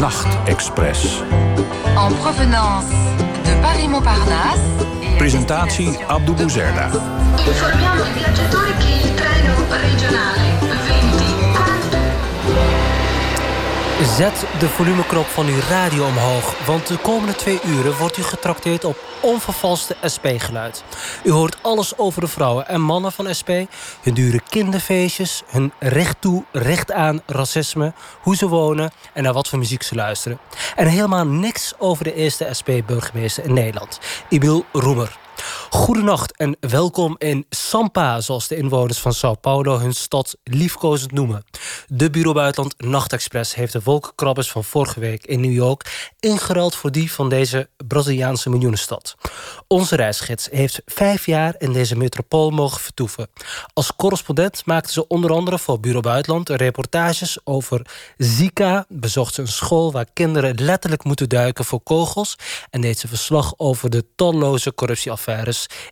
Nachtexpress. En provenance de Paris-Montparnasse. Presentatie Abdou Bouzerda. Informiamo i viaggiatori che il treno regionale Zet de volumeknop van uw radio omhoog, want de komende twee uren wordt u getrakteerd op onvervalste SP-geluid. U hoort alles over de vrouwen en mannen van SP, hun dure kinderfeestjes, hun recht toe, recht aan racisme, hoe ze wonen en naar wat voor muziek ze luisteren. En helemaal niks over de eerste SP-burgemeester in Nederland, Ibil Roemer. Goedenacht en welkom in Sampa, zoals de inwoners van Sao Paulo hun stad liefkozend noemen. De Bureau Buitenland Nachtexpress heeft de wolkenkrabbers van vorige week in New York ingeruild voor die van deze Braziliaanse miljoenenstad. Onze reisgids heeft vijf jaar in deze metropool mogen vertoeven. Als correspondent maakte ze onder andere voor Bureau Buitenland reportages over Zika, bezocht ze een school waar kinderen letterlijk moeten duiken voor kogels en deed ze verslag over de talloze corruptieaffaires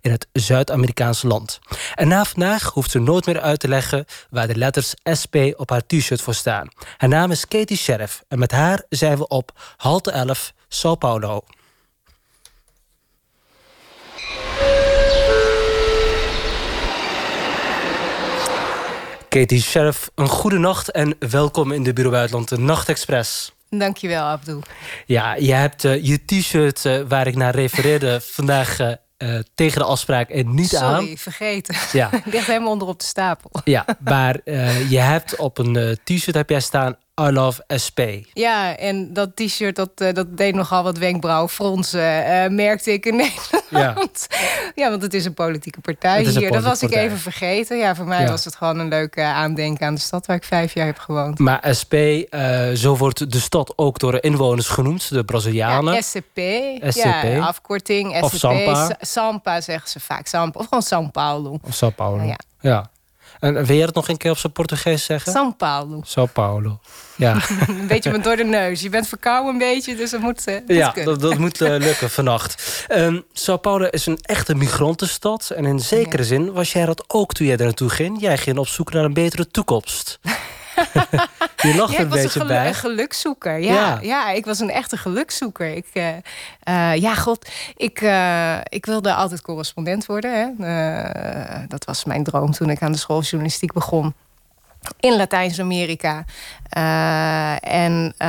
in het Zuid-Amerikaanse land. En na vandaag hoeft ze nooit meer uit te leggen waar de letters SP op haar t-shirt voor staan. Haar naam is Katie Sheriff en met haar zijn we op halte 11 Sao Paulo. Katie Sheriff, een goede nacht en welkom in de Bureau Buitenland, de Nachtexpress. Dankjewel, Abdul. Ja, je hebt uh, je t-shirt uh, waar ik naar refereerde vandaag uh, uh, tegen de afspraak en niet Sorry, aan. Sorry, vergeten. Ja. Ik ligt helemaal onder op de stapel. Ja, maar uh, je hebt op een uh, t-shirt heb jij staan I love SP. Ja, en dat t-shirt dat, uh, dat deed nogal wat wenkbrauwfronsen, merkte ik in Nederland. Ja. ja, want het is een politieke partij een hier. Dat was ik even vergeten. Ja, voor mij Ja. was het gewoon een leuke aandenken aan de stad waar ik vijf jaar heb gewoond. Maar SP, eh, zo wordt de stad ook door de inwoners genoemd, de Brazilianen. Ja, SCP. SCP. Ja, afkorting. SCP. Of Sampa. Sa- Sampa zeggen ze vaak. Sampa. Of gewoon São Paulo. Of Sao Paulo. Ja. ja. En wil jij het nog een keer op zijn Portugees zeggen? São Paulo. Sao Paulo. Ja, Een beetje met door de neus. Je bent verkouden een beetje, dus dat moet, eh, ja dat, dat moet eh, lukken vannacht. Ehm Sao Paulo is een echte migrantenstad. En in zekere zin was jij dat ook toen jij er naartoe ging. Jij ging op zoek naar een betere toekomst. je lacht Ja, ik een was een, beetje gelu- bij. een gelukzoeker. Ja, Ja. ja. ik was een echte gelukzoeker. Ik, eh, eh, ja, god, ik, eh, ik wilde altijd correspondent worden. Hè. Dat was mijn droom toen ik aan de school journalistiek begon. In Latijns-Amerika. Eh, en eh,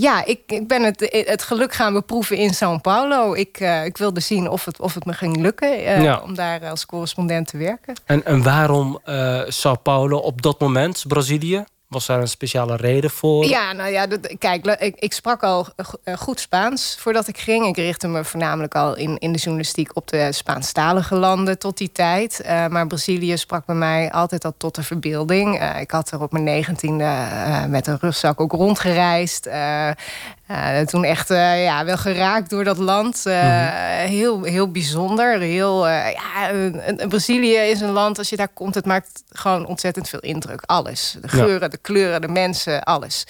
ja, ik, ik ben het, het geluk gaan beproeven in São Paulo. Ik, eh, ik wilde zien of het, of het me ging lukken Ja. om daar als correspondent te werken. En, en waarom Sao Paulo op dat moment, Brazilië? Was daar een speciale reden voor? Ja, nou ja, dat- kijk, ik, sprak al eh, goed Spaans voordat ik ging. Ik richtte me voornamelijk al in, in de journalistiek op de Spaanstalige landen tot die tijd. Eh, maar Brazilië sprak bij mij altijd al tot de verbeelding. Eh, ik had er op mijn negentiende eh, met een rugzak ook rondgereisd. Eh, toen echt eh, ja, wel geraakt door dat land. Eh, heel, heel bijzonder. Heel, eh, ja, Brazilië is een land, als je daar komt, het maakt gewoon ontzettend veel indruk. Alles. De Ja. geuren, de kleuren, de mensen, alles.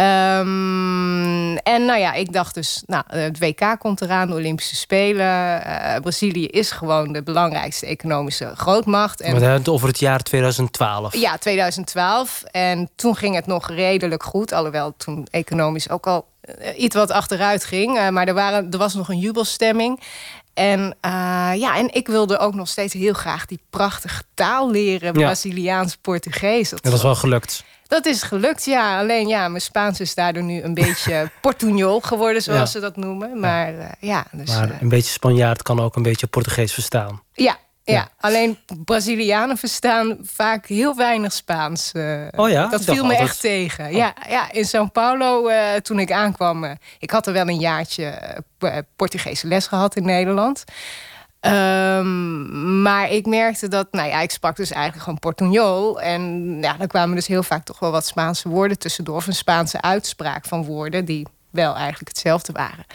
Ehm, en nou ja, ik dacht dus, nou, het WK komt eraan, de Olympische Spelen. Eh, Brazilië is gewoon de belangrijkste economische grootmacht. En het over het jaar 2012. ja, 2012. En toen ging het nog redelijk goed. Alhoewel toen economisch ook al eh, iets wat achteruit ging. Eh, maar er, waren, er was nog een jubelstemming. En, ja, en ik wilde ook nog steeds heel graag die prachtige taal leren. Ja. Braziliaans-Portugees. Dat was wel gelukt. Dat is gelukt, ja. Alleen ja, mijn Spaans is daardoor nu een beetje portugnol geworden, zoals Ja. ze dat noemen. Maar eh, ja, dus, Maar eh, een beetje Spanjaard kan ook een beetje Portugees verstaan. ja, ja. Ja. alleen Brazilianen verstaan vaak heel weinig Spaans. eh. Oh ja? Dat viel me altijd- echt tegen. Ja, ja, in São Paulo, toen ik aankwam... ik had er wel een jaartje Portugese les gehad in Nederland. Ehm, maar ik merkte dat, nou ja, ik sprak dus eigenlijk gewoon portugnol. En ja, dan kwamen dus heel vaak toch wel wat Spaanse woorden tussendoor. Of een Spaanse uitspraak van woorden die wel eigenlijk hetzelfde waren.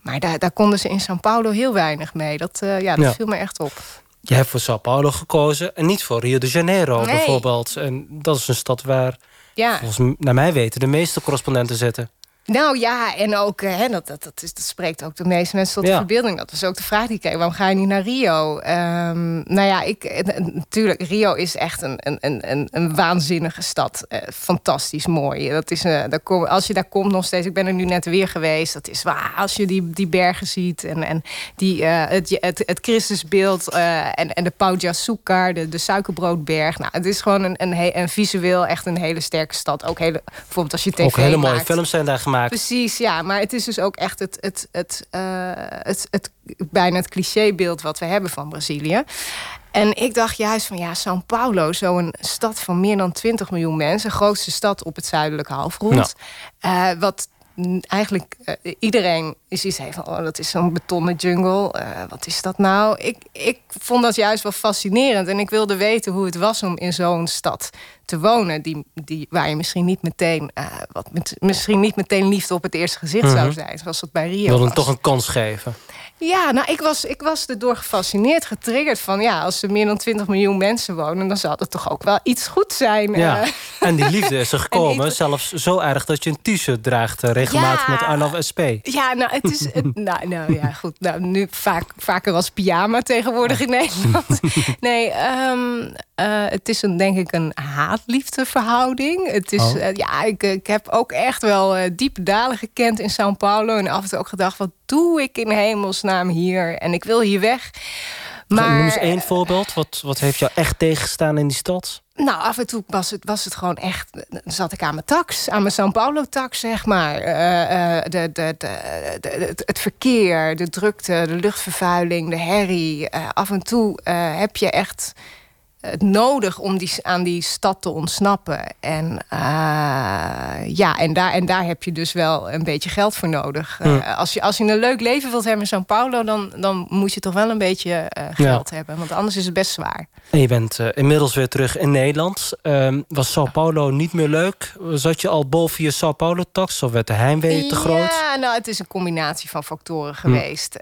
Maar daar, daar konden ze in São Paulo heel weinig mee. Dat, eh, ja, dat Ja. viel me echt op. Je hebt voor Sao Paulo gekozen en niet voor Rio de Janeiro Nee. bijvoorbeeld. En dat is een stad waar, Ja, volgens naar mij weten, de meeste correspondenten zitten. Nou ja, en ook, hè, dat, dat, dat, is, dat spreekt ook de meeste mensen tot de verbeelding. Dat was ook de vraag die ik kreeg. Waarom ga je niet naar Rio? Um, nou ja, ik, natuurlijk, Rio is echt een, een, een, een waanzinnige stad. Uh, fantastisch mooi. Dat is, uh, daar kom, als je daar komt nog steeds, ik ben er nu net weer geweest. Dat is waar, als je die, die bergen ziet en, en die, uh, het, het, het Christusbeeld en, en de Pau de, de suikerbroodberg. Nou, het is gewoon een, een, een, visueel echt een hele sterke stad. Ook hele, bijvoorbeeld als je tv Ook hele mooie films zijn daar gemaakt. Precies, ja. Maar het is dus ook echt het, het, het, uh, het, het, bijna het clichébeeld wat we hebben van Brazilië. En ik dacht juist van ja, São Paulo, zo'n stad van meer dan 20 miljoen mensen, grootste stad op het zuidelijke halfrond. Uh, wat eigenlijk uh, iedereen is iets van, oh, dat is zo'n betonnen jungle. Uh, wat is dat nou? Ik, ik vond dat juist wel fascinerend. En ik wilde weten hoe het was om in zo'n stad te wonen. Die, die, waar je misschien niet meteen, uh, wat met, misschien niet meteen liefde op het eerste gezicht zou mhm. zijn. Zoals dat bij Rio. Wilde hem toch een kans geven. Ja, nou, ik was, ik was erdoor gefascineerd, getriggerd van ja, als er meer dan 20 miljoen mensen wonen, dan zal het toch ook wel iets goed zijn. Ja. Eh. En die liefde is er gekomen, zelfs zo erg dat je een t-shirt draagt uh, regelmatig met I Love SP. Ja, nou, het is. nou, nou ja, goed. Nou, nu vaak, vaker als pyjama tegenwoordig in Nederland. Nee, um, uh, het is een, denk ik een haat-liefde verhouding. Het is, oh. ja, ik, ik heb ook echt wel diepe dalen gekend in São Paulo en af en toe ook gedacht, wat doe ik in hemelsnaam hier? En ik wil hier weg. Maar, Noem eens één voorbeeld. Wat, wat heeft jou echt tegenstaan in die stad? Nou, af en toe was het, was het gewoon echt... zat ik aan mijn tax, aan mijn São Paulo-tax, zeg maar. Uh, de, de, de, het verkeer, de drukte, de luchtvervuiling, de herrie. Uh, af en toe heb je echt het nodig om die, aan die stad te ontsnappen. En, uh, ja, en, daar, en daar heb je dus wel een beetje geld voor nodig. Uh, als, je, als je een leuk leven wilt hebben in São Paulo... dan, dan moet je toch wel een beetje uh, geld hebben. Want anders is het best zwaar. En je bent inmiddels weer terug in Nederland. Ehm, was Sao Paulo niet meer leuk? Zat je al boven je Sao Paulo-tax? Of werd de heimwee te groot? Ja, nou, het is een combinatie van factoren hm. geweest.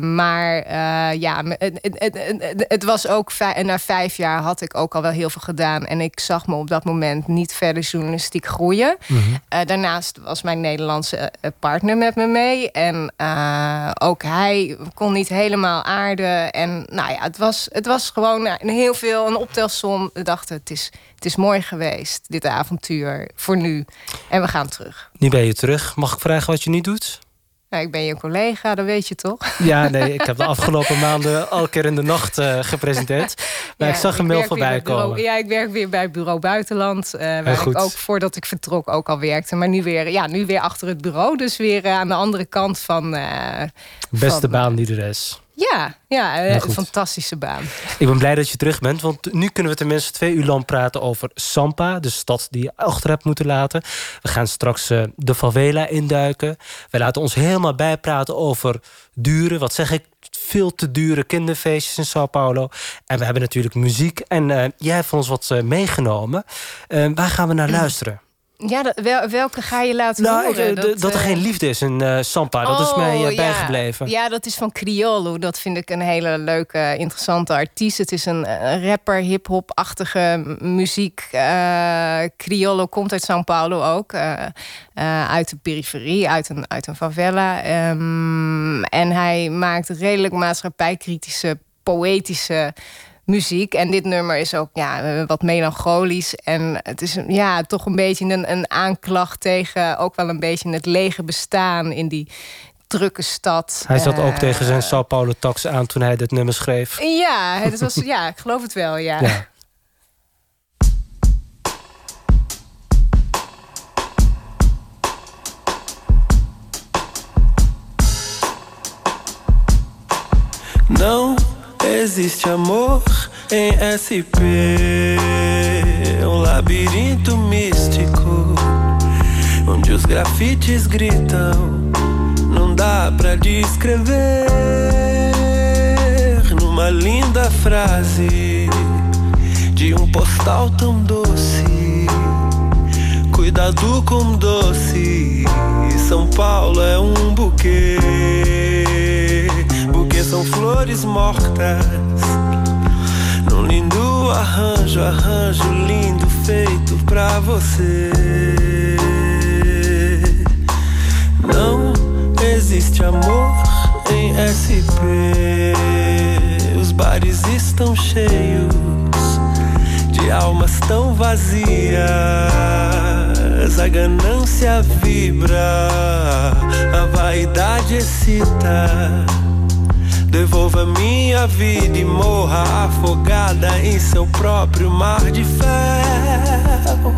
maar ja, het, het, het, het was ook en na vijf jaar had ik ook al wel heel veel gedaan. En ik zag me op dat moment niet verder journalistiek groeien. Mhm. Eh, daarnaast was mijn Nederlandse eh, partner met me mee. En uh, ook hij kon niet helemaal aarden. En nou ja, het was, het was gewoon heel veel een optelsom. We dachten, het is, het is mooi geweest, dit avontuur, voor nu. En we gaan terug. Nu ben je terug. Mag ik vragen wat je nu doet? Nou, ik ben je collega, dat weet je toch? Ja, nee, ik heb de afgelopen maanden al keer in de nacht uh, gepresenteerd. Maar ik zag een mail voorbij komen. ja, ik werk weer bij Bureau Buitenland. Uh, waar ik ook voordat ik vertrok ook al werkte. Maar nu weer, ja, nu weer achter het bureau. Dus weer uh, aan de andere kant van... Beste van, baan die er is. Ja, ja een fantastische baan. Ik ben blij dat je terug bent, want nu kunnen we tenminste twee uur lang praten over Sampa, de stad die je achter hebt moeten laten. We gaan straks uh, de favela induiken. We laten ons helemaal bijpraten over dure, wat zeg ik, veel te dure kinderfeestjes in Sao Paulo. En we hebben natuurlijk muziek en uh, jij hebt ons wat uh, meegenomen. waar gaan we naar luisteren? Ja, welke ga je laten nou, horen? dat, dat, er geen eh, liefde is in uh, Sampa. Dat is mij uh, bijgebleven. Ja, dat is van Criollo. Dat vind ik een hele leuke, interessante artiest. Het is een rapper, hip-hop-achtige muziek. Criollo komt uit São Paulo ook. uit de periferie, uit een, uit een favela. Um, en hij maakt redelijk maatschappijkritische, poëtische muziek. En dit nummer is ook ja, wat melancholisch. En het is ja, toch een beetje een, een aanklacht tegen ook wel een beetje het lege bestaan in die drukke stad. Hij zat ook tegen zijn Sao Paulo tax aan toen hij dit nummer schreef. Ja, het was, ja ik geloof het wel, ja. ja. No existe amor em SP. Um labirinto místico onde os grafites gritam. Não dá pra descrever numa linda frase de um postal tão doce. Cuidado com doce. São Paulo é um buquê são flores mortas. Num lindo arranjo, arranjo lindo feito pra você. existe amor em SP. Os bares estão cheios de almas tão vazias. A ganância vibra, a vaidade excita. Devolva minha vida e morra afogada em seu próprio mar de ferro.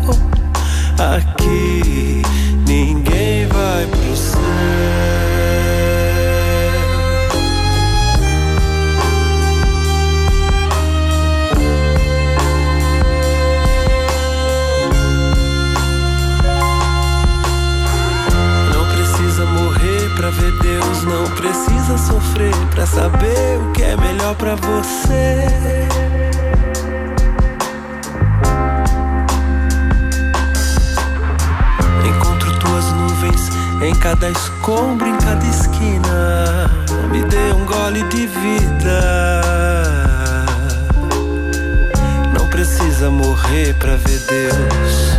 Aqui ninguém vai pro céu. Ver Deus, não precisa sofrer pra saber o que é melhor pra você. Encontro tuas nuvens em cada escombro, em cada esquina. Me dê um gole de vida. Não precisa morrer pra ver Deus.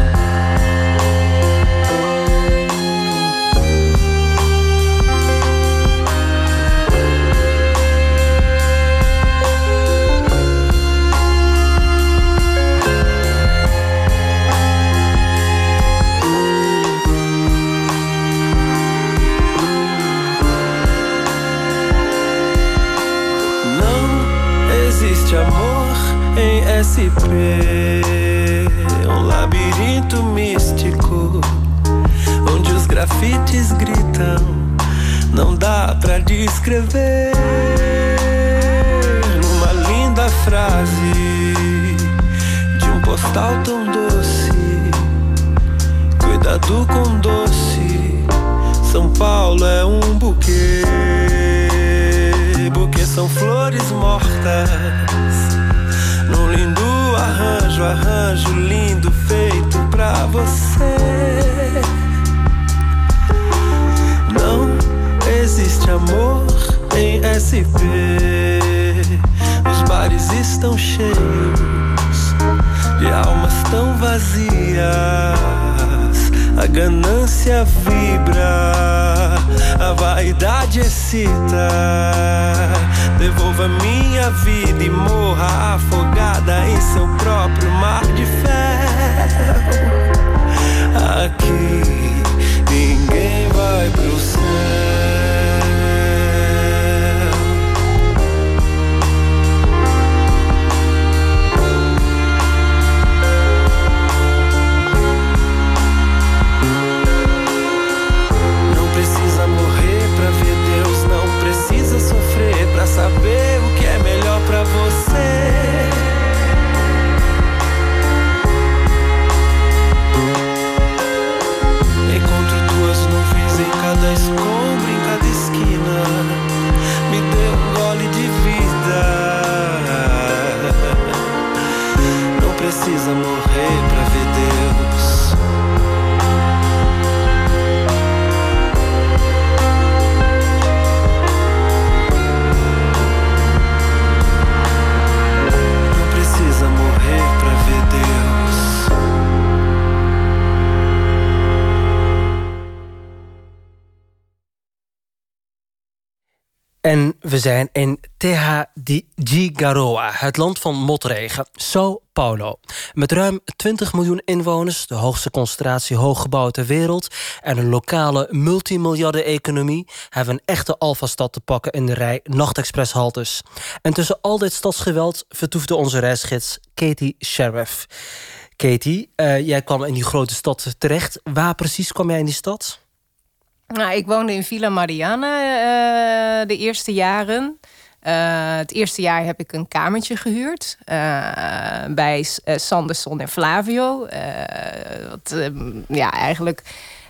SP Um labirinto místico Onde os grafites gritam Não dá pra descrever Numa linda frase De um postal tão doce Cuidado com doce. São Paulo é um buquê Buquê são flores mortas arranjo, arranjo lindo feito pra você. Não existe amor em SP. Os bares estão cheios de almas tão vazias. A ganância vibra, a vaidade excita. Devolva minha vida e morra afogada em seu próprio mar de ferro. Aqui zijn in Terra di Gigaroa, het land van motregen, Sao Paulo. Met ruim 20 miljoen inwoners, de hoogste concentratie hooggebouwen ter wereld... en een lokale multimiljarden-economie... hebben een echte alfastad te pakken in de rij nachtexpresshaltes. En tussen al dit stadsgeweld vertoefde onze reisgids Katie Sheriff. Katie, uh, jij kwam in die grote stad terecht. Waar precies kwam jij in die stad? Nou, ik woonde in Villa Mariana uh, de eerste jaren. Uh, het eerste jaar heb ik een kamertje gehuurd uh, bij Sanderson en Flavio. wat ja, eigenlijk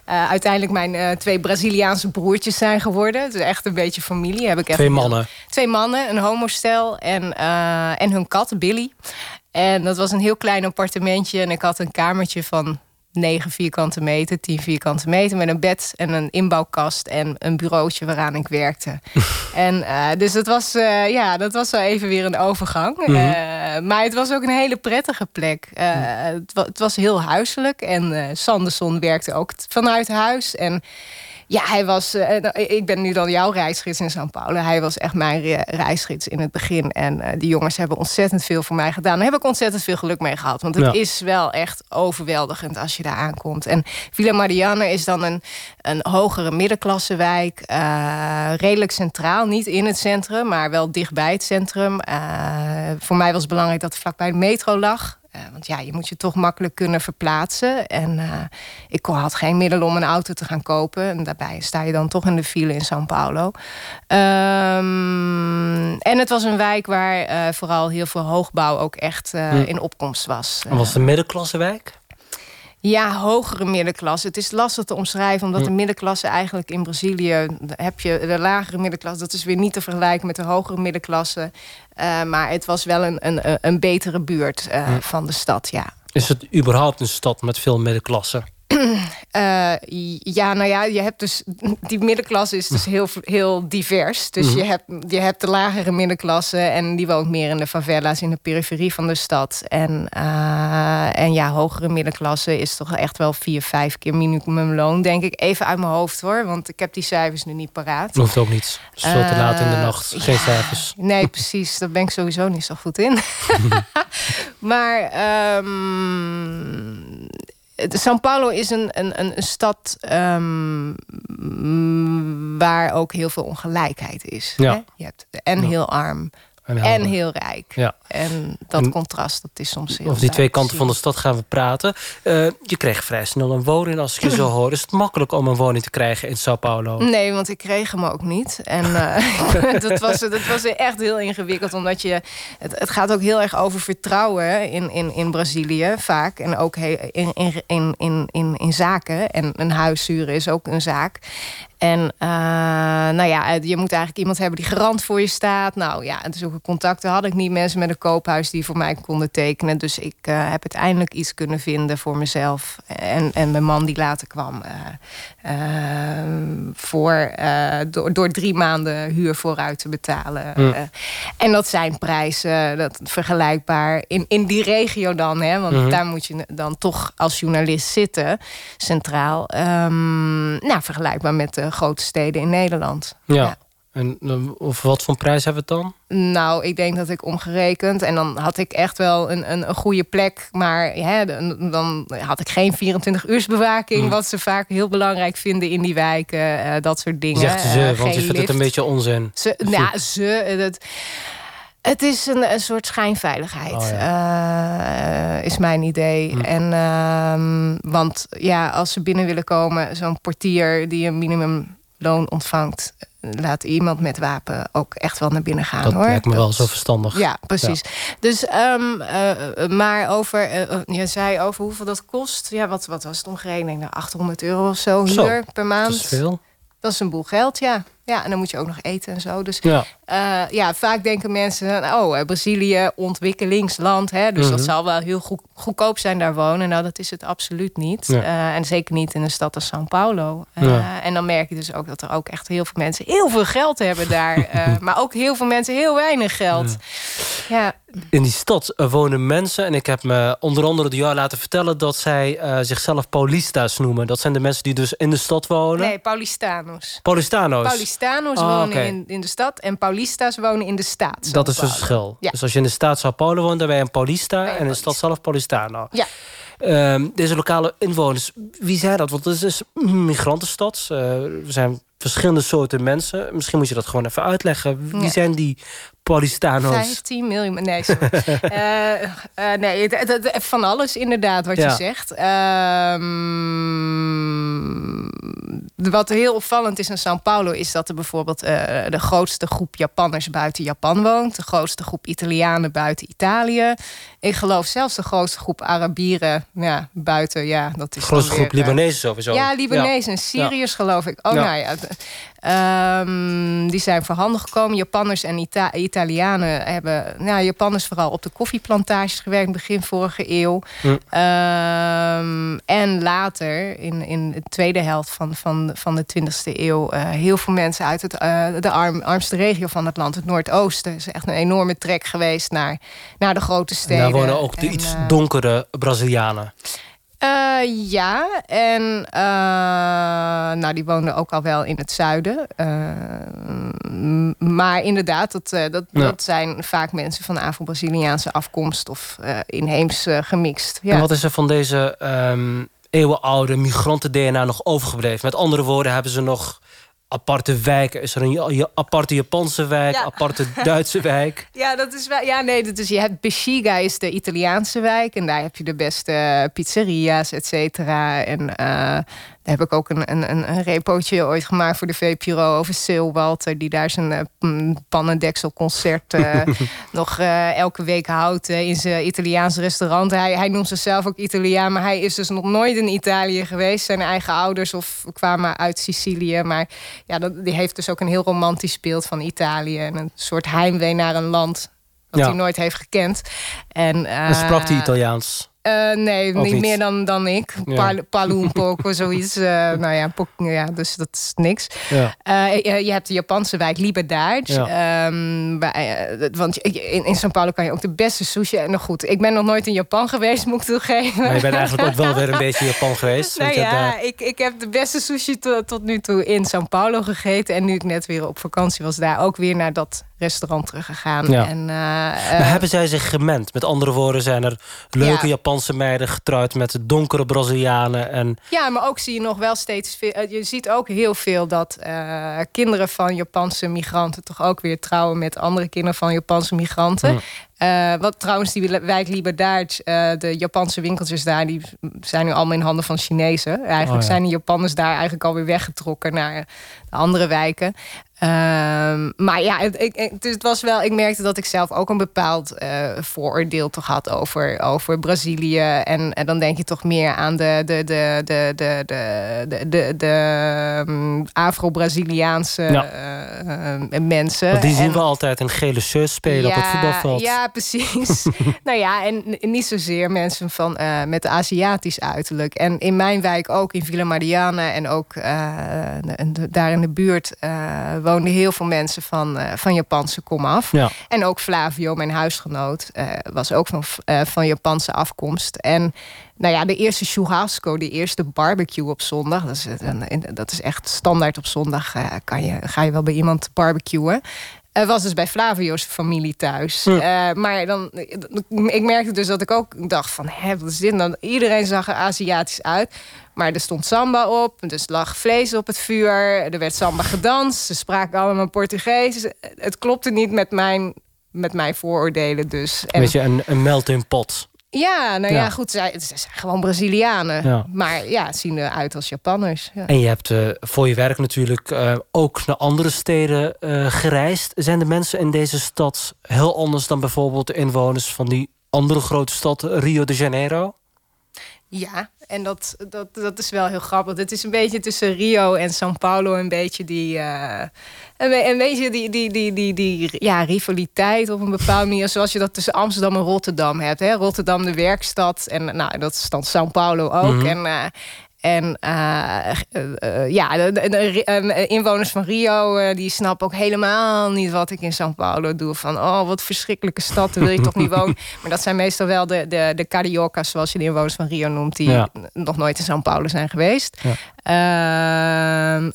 uiteindelijk mijn twee Braziliaanse broertjes zijn geworden. Het is echt een beetje familie. Heb ik twee mannen. Twee mannen, een homostel en, en hun kat, Billy. En dat was een heel klein appartementje. En ik had een kamertje van 9 vierkante meter, 10 vierkante meter... met een bed en een inbouwkast en een bureautje waaraan ik werkte. en uh, dus dat was, uh, ja, dat was wel even weer een overgang. Mm -hmm. uh, maar het was ook een hele prettige plek. Het, het, was heel huiselijk. En Sanderson werkte ook vanuit huis. En Ja, hij was. eh, nou, ik ben nu dan jouw reisgids in São Paulo. Hij was echt mijn re- reisgids in het begin. En eh, die jongens hebben ontzettend veel voor mij gedaan. Daar heb ik ontzettend veel geluk mee gehad. Want het Ja. is wel echt overweldigend als je daar aankomt. En Villa Mariana is dan een, een hogere middenklassewijk. eh, redelijk centraal. Niet in het centrum, maar wel dichtbij het centrum. Eh, voor mij was het belangrijk dat het vlakbij de metro lag. Eh, want ja, je moet je toch makkelijk kunnen verplaatsen. En eh, ik had geen middelen om een auto te gaan kopen. En daarbij sta je dan toch in de file in São Paulo. Ehm, en het was een wijk waar eh, vooral heel veel hoogbouw ook echt eh, Hm. in opkomst was. En was het een middenklassewijk? Ja, hogere middenklasse. Het is lastig te omschrijven, omdat Hm. de middenklasse eigenlijk in Brazilië heb je de lagere middenklasse. Dat is weer niet te vergelijken met de hogere middenklasse. Eh, maar het was wel een, een, een betere buurt eh, Hm. van de stad, ja. Is het überhaupt een stad met veel middenklasse? Eh, ja, nou ja, je hebt dus die middenklasse is dus heel, heel divers. Dus Mhm. je, hebt, je hebt de lagere middenklasse en die woont meer in de favelas in de periferie van de stad. En, eh, en ja, hogere middenklasse is toch echt wel vier, vijf keer minimumloon, denk ik. Even uit mijn hoofd hoor, want ik heb die cijfers nu niet paraat. Hoeft ook niet. Het is veel te laat in de Eh, nacht. Geen ja, cijfers. Nee, precies. Daar ben ik sowieso niet zo goed in. maar ehm São Paulo is een, een, een stad ehm, waar ook heel veel ongelijkheid is. Ja. Hè? Je hebt en heel arm En en heel rijk. Ja. En dat En contrast, dat is soms heel Over die twee kanten te van de stad gaan we praten. Eh, je kreeg vrij snel een woning. Als ik je zo hoor, is het makkelijk om een woning te krijgen in Sao Paulo? Nee, want ik kreeg hem ook niet. En eh, dat, was, dat was echt heel ingewikkeld. Omdat je. Het, het gaat ook heel erg over vertrouwen in, in, in Brazilië vaak. En ook he- in, in, in, in, in, in zaken. En een huis huren is ook een zaak. En eh, nou ja, je moet eigenlijk iemand hebben die garant voor je staat. Nou ja, en zulke contacten had ik niet. Mensen met een koophuis die voor mij konden tekenen. Dus ik eh, heb uiteindelijk iets kunnen vinden voor mezelf. En, en mijn man die later kwam. eh, eh, voor, door, door drie maanden huur vooruit te betalen. Hm. En dat zijn prijzen dat, vergelijkbaar in, in die regio dan. Hè, want Mhm. daar moet je dan toch als journalist zitten, centraal. Ehm, nou, vergelijkbaar met de grote steden in Nederland. Ja. En eh, of wat voor prijs hebben we het dan? Nou, ik denk dat ik omgerekend. En dan had ik echt wel een, een, een goede plek. Maar hè, dan, had ik geen 24 uursbewaking. Mm. Wat ze vaak heel belangrijk vinden in die wijken. eh, dat soort dingen. zegt ze, Eh, want je vindt het een beetje onzin. Ze, nou, ze. Dat, het is een, een soort schijnveiligheid, Oh, is mijn idee. Hm. En, ehm, want ja, als ze binnen willen komen, zo'n portier die een minimumloon ontvangt, laat iemand met wapen ook echt wel naar binnen gaan. Dat hoor. lijkt me wel zo verstandig. Ja, precies. Dus, ehm, eh, maar over, eh, eh, je zei over hoeveel dat kost. Ja, wat, wat was het omgerekend? Ik denk, nou, 800 euro of zo Zo, huur per maand. Dat is veel. Dat is een boel geld, ja. Ja, en dan moet je ook nog eten en zo. Dus Ja. eh, ja, vaak denken mensen, oh, eh, Brazilië, ontwikkelingsland. Hè, dus Mhm. dat zal wel heel goed, goedkoop zijn daar wonen. Nou, dat is het absoluut niet. Ja. Eh, en zeker niet in een stad als São Paulo. Ja. En dan merk je dus ook dat er ook echt heel veel mensen heel veel geld hebben daar. maar ook heel veel mensen heel weinig geld. Ja, In die stad wonen mensen. En ik heb me onder andere door jou laten vertellen... dat zij zichzelf Paulista's noemen. Dat zijn de mensen die dus in de stad wonen. nee, Paulistanos. Paulistano's. Paulistanos Ah, wonen in, in de stad en Paulista's wonen in de staat. Dat is het verschil. Ja. Dus als je in de staat Sao Paulo woont, dan ben je een Paulista. En in de stad zelf Paulistano. Ja. Ehm, deze lokale inwoners, wie zijn dat? Want het is een migrantenstad. Eh, er zijn verschillende soorten mensen. Misschien moet je dat gewoon even uitleggen. Wie Ja. zijn die Paulistano's? 15 miljoen. Nee, sorry. Eh, eh, nee van alles inderdaad wat Ja. je zegt. Ehm, wat heel opvallend is in São Paulo is dat er bijvoorbeeld eh, de grootste groep Japanners buiten Japan woont, de grootste groep Italianen buiten Italië. Ik geloof zelfs de grootste groep Arabieren ja, buiten. Ja, dat is De grootste groep eh, Libanezen sowieso. ja, Libanezen en Syriërs geloof ik. Oh, Ja. nou ja. Ehm, die zijn voorhanden gekomen. Japanners en Ita- Italianen hebben... Nou, Japanners vooral op de koffieplantages gewerkt... begin vorige eeuw. Hm. Ehm, en later, in, in de tweede helft van, van, van de 20e eeuw... eh, heel veel mensen uit het, eh, de arm, armste regio van het land, het Noordoosten. Het is echt een enorme trek geweest naar, naar de grote En steden. daar wonen ook de En, iets eh, donkere Brazilianen. Uh, ja, en uh, nou, die woonden ook al wel in het zuiden. Uh, maar inderdaad, dat, dat, ja. dat zijn vaak mensen van Afro-Braziliaanse afkomst of inheems gemixt. Ja. En wat is er van deze um, eeuwenoude migranten-DNA nog overgebleven? Met andere woorden, hebben ze nog aparte wijken. Is er een aparte Japanse wijk, ja. aparte Duitse wijk? Ja, dat is wel. Ja, nee, dat is, je hebt Bexiga is de Italiaanse wijk en daar heb je de beste pizzeria's, et cetera. En uh, daar heb ik ook een, een, een repootje ooit gemaakt voor de VPRO over Sil Walter, die daar zijn uh, pannendekselconcert uh, nog elke week houdt in zijn Italiaans restaurant. Hij, hij noemt zichzelf ook Italiaan, maar hij is dus nog nooit in Italië geweest. Zijn eigen ouders of kwamen uit Sicilië, maar ja, dat, die heeft dus ook een heel romantisch beeld van Italië en een soort heimwee naar een land dat hij nooit heeft gekend. En, en sprak hij Italiaans? Uh, nee, niet, meer dan, dan ik. Ja. Poco, zoiets. Uh, nou ja, ja, dus dat is niks. Ja. Uh, je, je, hebt de Japanse wijk Liberdaad. Ja. Um, want in, in São Paulo kan je ook de beste sushi... En nog goed, ik ben nog nooit in Japan geweest, moet ik toegeven. Maar je bent eigenlijk ook wel weer een beetje in Japan geweest. Nou ja, ik, ik heb de beste sushi to, tot nu toe in São Paulo gegeten. En nu ik net weer op vakantie was, daar ook weer naar dat restaurant teruggegaan. Ja. En, maar hebben zij zich gemend? Met andere woorden, zijn er leuke Japanse Japanse meiden getrouwd met donkere Brazilianen. En... Ja, maar ook zie je nog wel steeds veel. Eh, je ziet ook heel veel dat uh, kinderen van Japanse migranten toch ook weer trouwen met andere kinderen van Japanse migranten. Uh, wat trouwens, die wijk Liberdaard, uh, de Japanse winkeltjes daar, die zijn nu allemaal in handen van Chinezen. Eigenlijk oh, zijn de Japanners daar eigenlijk alweer weggetrokken naar de andere wijken. Um, maar ja, het, ik, het, was wel, ik merkte dat ik zelf ook een bepaald uh, vooroordeel toch had over, over Brazilië. En, en dan denk je toch meer aan de, de, de, de, de, de, de, de um, Afro-Braziliaanse ja. uh, mensen. Want die zien en, we altijd een gele shirt spelen ja, op het voetbalveld. Ja, precies. nou ja, en niet zozeer mensen van, uh, met Aziatisch uiterlijk. En in mijn wijk ook, in Villa Mariana en ook daar in de buurt woonden heel veel mensen van, uh, van Japanse komaf. Ja. En ook Flavio, mijn huisgenoot, uh, was ook van, uh, van Japanse afkomst. En nou ja, de eerste churrasco, de eerste barbecue op zondag. Dat is, dat is echt standaard op zondag. kan je, ga je wel bij iemand barbecuen. Uh, was dus bij Flavio's familie thuis. Uh, maar dan, ik merkte dus dat ik ook dacht van... Hé, wat is dit dan? Iedereen zag er Aziatisch uit. Maar er stond samba op, dus lag vlees op het vuur. Er werd samba gedanst, ze spraken allemaal Portugees. Het klopte niet met mijn, met mijn vooroordelen dus. En, Weet je, een, een melting pot. Ja, nou ja, goed, ze zijn gewoon Brazilianen. Maar ja, zien eruit als Japanners. Ja. En je hebt uh, voor je werk natuurlijk uh, ook naar andere steden uh, gereisd. Zijn de mensen in deze stad heel anders dan bijvoorbeeld de inwoners van die andere grote stad Rio de Janeiro? Ja, en dat, dat, dat is wel heel grappig. Het is een beetje tussen Rio en São Paulo een beetje die... Uh, een, een, beetje die, die, die, die, die ja, rivaliteit op een bepaalde manier. Zoals je dat tussen Amsterdam en Rotterdam hebt. Hè? Rotterdam de werkstad en nou, dat is dan São Paulo ook. Mm -hmm. En, uh, en uh, uh, ja, de, de, de, inwoners van Rio uh, die snappen ook helemaal niet wat ik in São Paulo doe. Van oh, wat verschrikkelijke stad, daar wil je toch niet wonen. Maar dat zijn meestal wel de, de, de cariocas, zoals je de inwoners van Rio noemt, die ja. nog nooit in São Paulo zijn geweest. Ja. Ehm,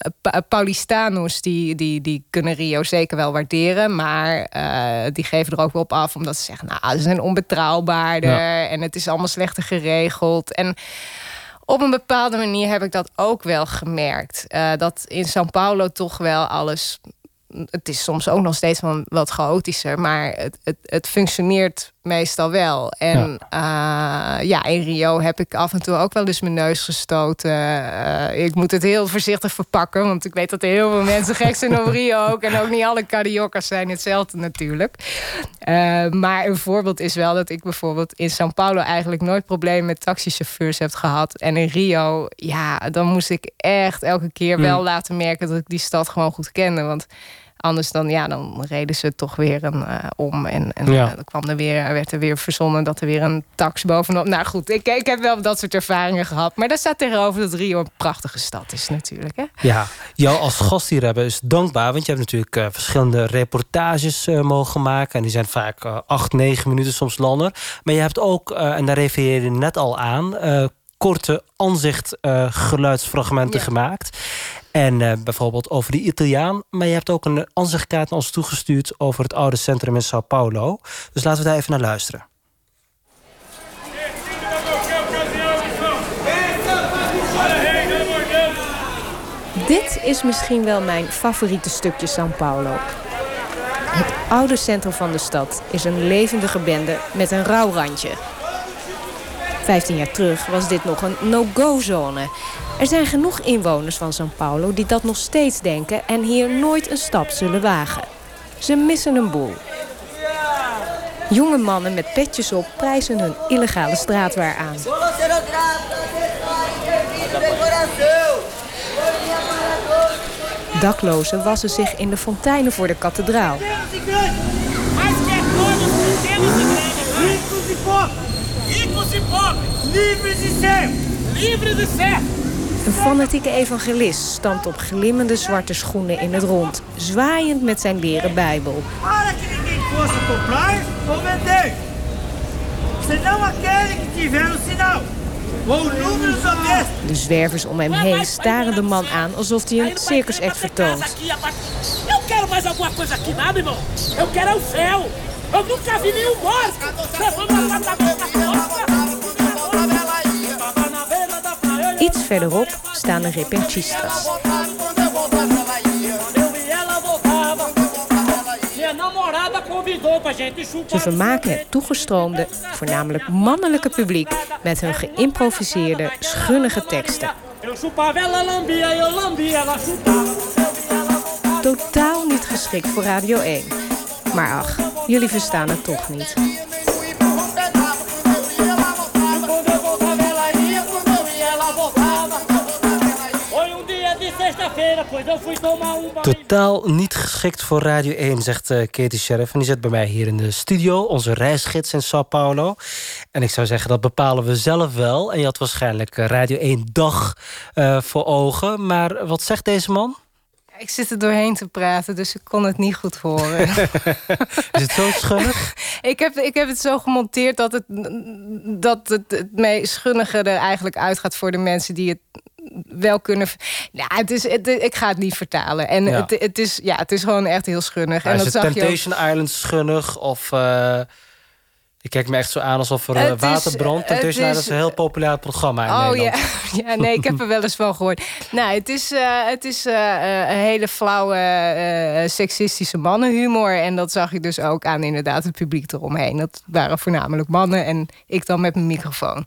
Paulistanos, die, die, die kunnen Rio zeker wel waarderen. Maar die geven er ook wel op af, omdat ze zeggen, nou, ze zijn onbetrouwbaarder ja. en het is allemaal slechter geregeld. En op een bepaalde manier heb ik dat ook wel gemerkt. Uh, dat in São Paulo toch wel alles. Het is soms ook nog steeds wat chaotischer, maar het, het, het functioneert meestal wel. En ja. Uh, ja. in Rio heb ik af en toe ook wel eens mijn neus gestoten. Uh, ik moet het heel voorzichtig verpakken, want ik weet dat er heel veel mensen gek zijn op Rio ook. En ook niet alle cariocas zijn hetzelfde natuurlijk. Uh, maar een voorbeeld is wel dat ik bijvoorbeeld in São Paulo eigenlijk nooit problemen met taxichauffeurs heb gehad. En in Rio, ja, dan moest ik echt elke keer wel mm. laten merken dat ik die stad gewoon goed kende. Want Anders dan, ja, dan reden ze toch weer een, uh, om. En, en ja. dan kwam er weer, werd er weer verzonnen dat er weer een tax bovenop. Nou goed, ik, ik heb wel dat soort ervaringen gehad. Maar daar staat tegenover dat Rio een prachtige stad is natuurlijk. Hè? Ja, jou als gast hier hebben is dankbaar. Want je hebt natuurlijk uh, verschillende reportages uh, mogen maken. En die zijn vaak acht, negen minuten soms langer. Maar je hebt ook, en daar refereer je net al aan korte aanzichtgeluidsfragmenten Ja. gemaakt. En eh, bijvoorbeeld over de Italiaan. Maar je hebt ook een ansichtkaart naar ons toegestuurd over het oude centrum in Sao Paulo. Dus laten we daar even naar luisteren. Dit is misschien wel mijn favoriete stukje Sao Paulo. Het oude centrum van de stad is een levendige bende met een rauw randje. 15 jaar terug was dit nog een no-go-zone. Er zijn genoeg inwoners van São Paulo die dat nog steeds denken... en hier nooit een stap zullen wagen. Ze missen een boel. Jonge mannen met petjes op prijzen hun illegale straatwaar aan. Daklozen wassen zich in de fonteinen voor de kathedraal. Pobres, livres e ser, livres e ser. Een fanatieke evangelist stamt op glimmende zwarte schoenen in het rond, zwaaiend met zijn leren Bijbel. Para que ninguém possa comprar ou vender, senão aquele que tiver o sinal ou o número do besta. De zwervers om hem heen staren de man aan alsof hij een circusact vertoont. Eu Iets verderop staan de gente Ze vermaken het toegestroomde, voornamelijk mannelijke publiek... met hun geïmproviseerde, schunnige teksten. Totaal niet geschikt voor Radio 1. Maar ach, jullie verstaan het toch niet. Sexta-feira, pois eu fui tomar um banho. Totaal niet geschikt voor Radio 1, zegt eh, Katie Sheriff. En die zit bij mij hier in de studio, onze reisgids in Sao Paulo. En ik zou zeggen, dat bepalen we zelf wel. En je had waarschijnlijk eh, Radio 1 dag eh, voor ogen. Maar wat zegt deze man? Ik zit er doorheen te praten, dus ik kon het niet goed horen. Is het zo schunnig? ik, heb, ik heb het zo gemonteerd dat het, dat het, het meest schunnige er eigenlijk uitgaat voor de mensen die het wel kunnen. Nou, het is, het, ik ga het niet vertalen. En Ja. het, het, is, ja, het is gewoon echt heel schunnig. En is dat het zag je ook. Temptation Island schunnig? Of... eh je kijkt me echt zo aan alsof er eh, Het is- water brandt. het Temptation Island is- is een heel populair programma in Oh Nederland. ja. ja, nee, ik heb er wel eens van gehoord. Nou, het is, eh, het is eh, eh, een hele flauwe, eh, seksistische mannenhumor. En dat zag je dus ook aan inderdaad het publiek eromheen. Dat waren voornamelijk mannen en ik dan met mijn microfoon.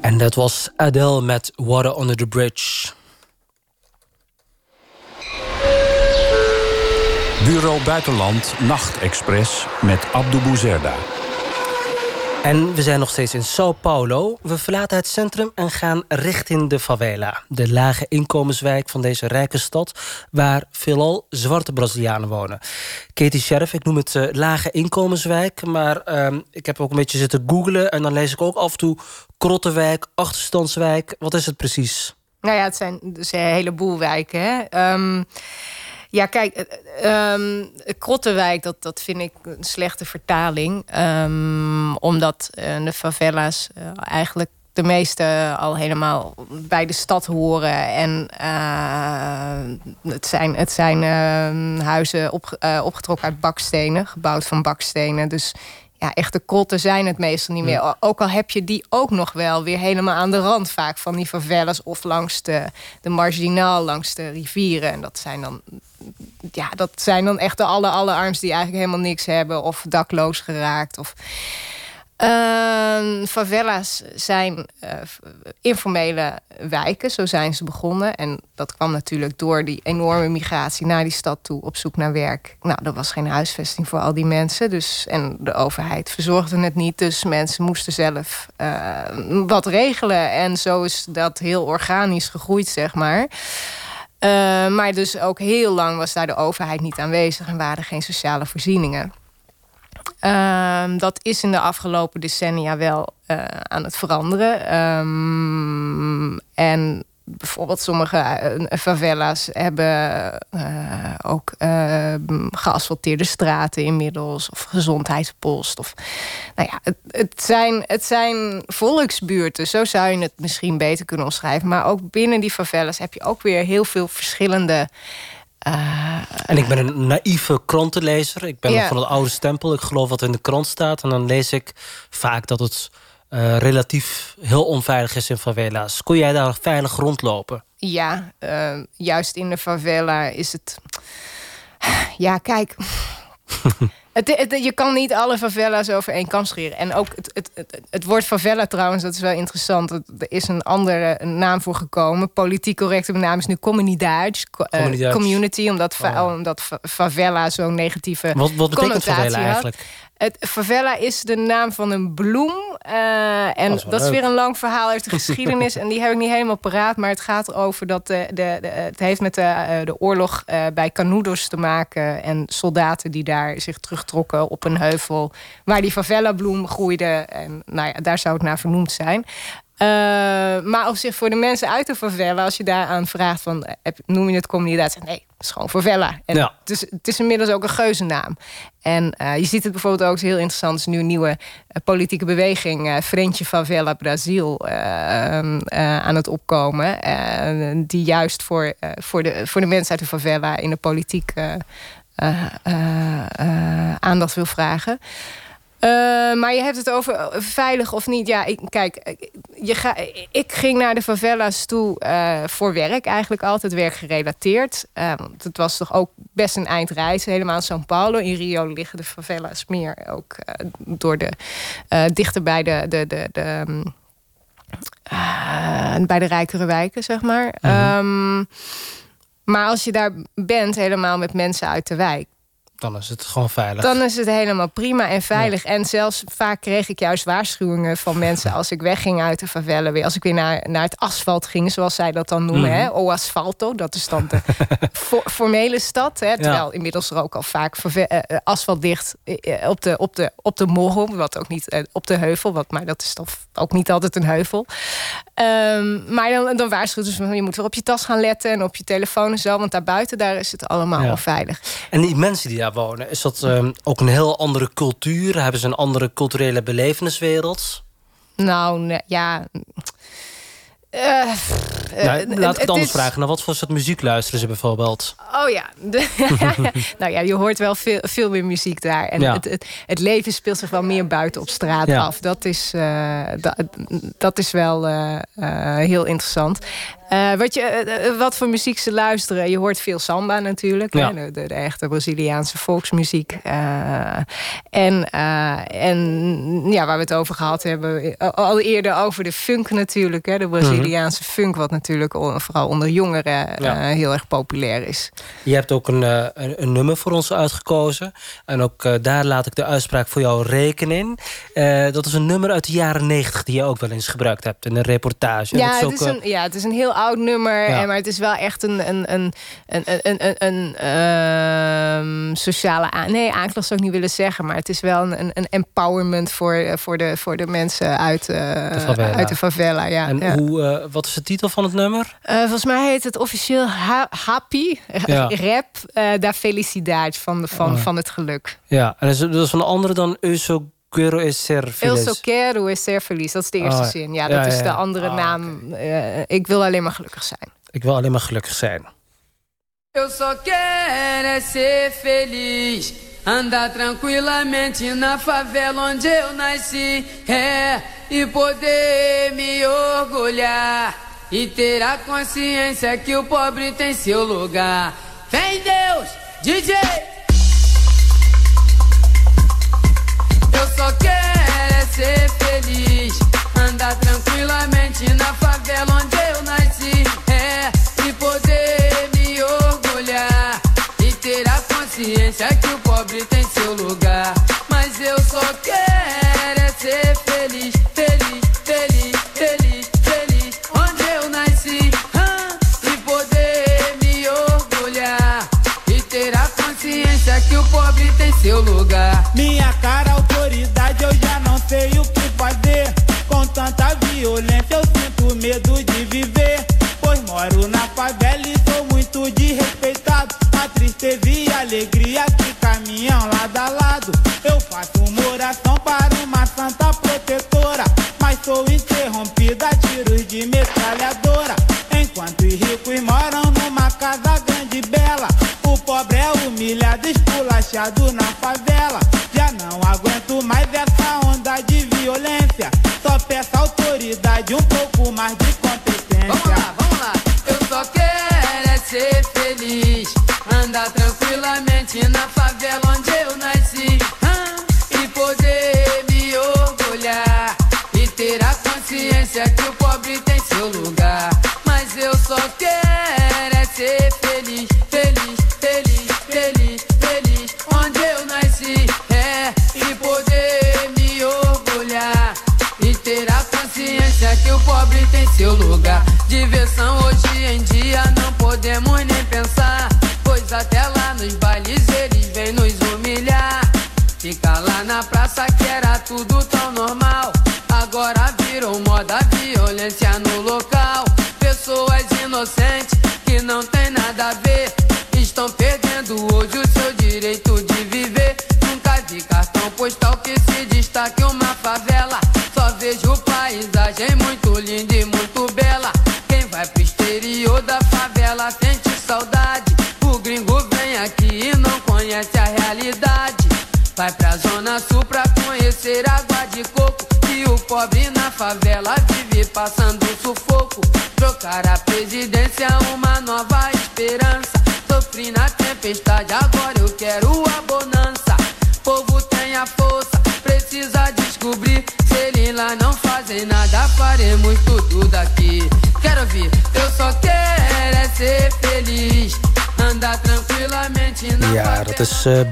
En dat was Adele met Water Under the Bridge. Bureau Buitenland Nachtexpress met Abdou Bouzerda. En we zijn nog steeds in Sao Paulo. We verlaten het centrum en gaan richting de favela. De lage inkomenswijk van deze rijke stad... waar veelal zwarte Brazilianen wonen. Katie Sheriff, ik noem het uh, lage inkomenswijk... maar ehm, ik heb ook een beetje zitten googlen... en dan lees ik ook af en toe Krottenwijk, Achterstandswijk. Wat is het precies? Nou ja, het zijn dus een heleboel wijken. Hè? Ehm, ja, kijk, eh, ehm, Krottenwijk, dat, dat vind ik een slechte vertaling. Ehm, omdat eh, de favela's eh, eigenlijk de meeste al helemaal bij de stad horen. En het zijn, het zijn ehm, huizen op, opgetrokken uit bakstenen, gebouwd van bakstenen. Dus ja, echte krotten zijn het meestal niet meer. Ook al heb je die ook nog wel weer helemaal aan de rand vaak van die favelas of langs de, de marginaal, langs de rivieren. En dat zijn dan, ja, dat zijn dan echt de alle allerarmsten die eigenlijk helemaal niks hebben of dakloos geraakt. Of, Uh, favela's zijn uh, informele wijken, zo zijn ze begonnen. En dat kwam natuurlijk door die enorme migratie naar die stad toe op zoek naar werk. Nou, er was geen huisvesting voor al die mensen. Dus, en de overheid verzorgde het niet. Dus mensen moesten zelf uh, wat regelen. En zo is dat heel organisch gegroeid, zeg maar. Uh, maar dus ook heel lang was daar de overheid niet aanwezig en waren geen sociale voorzieningen. Um, dat is in de afgelopen decennia wel uh, aan het veranderen. Um, en bijvoorbeeld sommige uh, favela's hebben uh, ook geasfalteerde straten inmiddels. Of gezondheidspost. Of, nou ja, het, het, zijn, het zijn volksbuurten. Zo zou je het misschien beter kunnen omschrijven. Maar ook binnen die favelas heb je ook weer heel veel verschillende uh, en ik ben een naïeve krantenlezer. Ik ben yeah. van het oude stempel. Ik geloof wat in de krant staat. En dan lees ik vaak dat het uh, relatief heel onveilig is in favela's. Kon jij daar veilig rondlopen? Ja, uh, juist in de favela is het... Ja, kijk... Het, het, je kan niet alle favela's over één kam scheren. En ook het, het, het, het woord favela trouwens, dat is wel interessant. Er is een andere naam voor gekomen. Politiek correcte naam is nu comunidade. Uh, community, omdat, fa oh. omdat favela zo'n negatieve Wat, wat betekent favela eigenlijk? Het, favela is de naam van een bloem. Uh, en dat is, dat is weer een lang verhaal uit de geschiedenis. en die heb ik niet helemaal paraat. Maar het gaat erover dat de, de, de het heeft met de, de oorlog uh, bij Canudos te maken. En soldaten die daar zich terugtrokken op een heuvel. Waar die favela bloem groeide. En nou ja, daar zou het naar vernoemd zijn. Uh, maar op zich voor de mensen uit de favela, als je daaraan vraagt van noem je het comuniteit, nee, het is gewoon favela. En ja. het, is, het is inmiddels ook een geuzennaam. En uh, je ziet het bijvoorbeeld ook heel interessant. Er is nu een nieuwe politieke beweging, uh, Frente Favela Brazil, aan het opkomen. die juist voor, voor, de, voor de mensen uit de favela in de politiek aandacht wil vragen. Uh, maar je hebt het over veilig of niet. Ja, ik, kijk, je ga, ik ging naar de favela's toe uh, voor werk. Eigenlijk altijd werkgerelateerd. Uh, het was toch ook best een eindreis. Helemaal in São Paulo. In Rio liggen de favela's meer ook door de... dichter bij de... de, de, de um, bij de rijkere wijken, zeg maar. -huh. um, maar als je daar bent, helemaal met mensen uit de wijk dan is het gewoon veilig. Dan is het helemaal prima en veilig. Ja. En zelfs vaak kreeg ik juist waarschuwingen van mensen als ik wegging uit de favela weer. Als ik weer naar, naar het asfalt ging, zoals zij dat dan noemen. Mm. Hè? O asfalto, dat is dan de formele stad. Hè? Terwijl ja. inmiddels er ook al vaak uh, asfalt dicht uh, op de, op de, op de morro, wat ook niet op de heuvel. Wat, maar dat is toch ook niet altijd een heuvel. Um, maar dan, dan waarschuwen ze, je moet weer op je tas gaan letten en op je telefoon en zo. Want daarbuiten, daar is het allemaal ja. al veilig. En die mensen die daar wonen, is dat um, ook een heel andere cultuur? Hebben ze een andere culturele beleveniswereld? Nou, ja. Uh, nou, laat ik het anders is... vragen. Naar wat voor soort muziek luisteren ze bijvoorbeeld? Oh ja. Nou ja, je hoort wel veel, veel meer muziek daar. En ja. het, het, het, leven speelt zich wel meer buiten op straat ja. af. Dat is, uh, dat, dat is wel uh, heel interessant. Eh, wat, je, eh, eh, wat voor muziek ze luisteren. Je hoort veel samba natuurlijk. Ja. Hè? De, de, de echte Braziliaanse volksmuziek. Eh, en, eh, en ja, waar we het over gehad hebben. eh, Al eerder over de funk natuurlijk. Hè? De Braziliaanse funk. Wat natuurlijk vooral onder jongeren eh, Ja. heel erg populair is. Je hebt ook een, eh, een, een nummer voor ons uitgekozen. En ook eh, daar laat ik de uitspraak voor jou rekenen. Eh, dat is een nummer uit de jaren negentig... die je ook wel eens gebruikt hebt in een reportage. Ja het, is ook, eh, een, ja, het is een heel oud nummer, Ja. en, maar het is wel echt een, een, een, een, een, een, een, ehm, sociale aan, nee, aanklacht zou ik niet willen zeggen, maar het is wel een, een- een empowerment voor, eh, voor, de, voor de mensen uit, eh, De favela. uit de favela. Ja, En ja. hoe, eh, wat is de titel van het nummer? Eh, volgens mij heet het officieel ha- Happy, Ja. rap uh, da felicidade, van, de, van, Oh. van het geluk. Ja, en dat is, dat is van een andere dan Euso Quero es ser El feliz. so quero es ser feliz, dat is de eerste Oh, zin. Ja, ja, dat is de andere Ah, naam. Eh, ik wil alleen maar gelukkig zijn. Ik wil alleen maar gelukkig zijn. Eu só quero é ser feliz. Andar tranquilamente na favela onde eu nasci. É, e poder me orgulhar. E ter a consciência que o pobre tem seu lugar. Vem Deus, DJ! Eu só quero é ser feliz. Andar tranquilamente na favela onde eu nasci. É, e poder me orgulhar. E ter a consciência que o pobre tem seu lugar. Seu lugar. Minha cara, autoridade, eu já não sei o que fazer. Com tanta violência, eu sinto medo de viver. Pois moro na favela e sou muito desrespeitado. A tristeza e a alegria que caminham lado a lado. Eu faço uma oração para uma santa protetora. Mas sou interrompida a tiros de metralhadora. Esculachado na favela.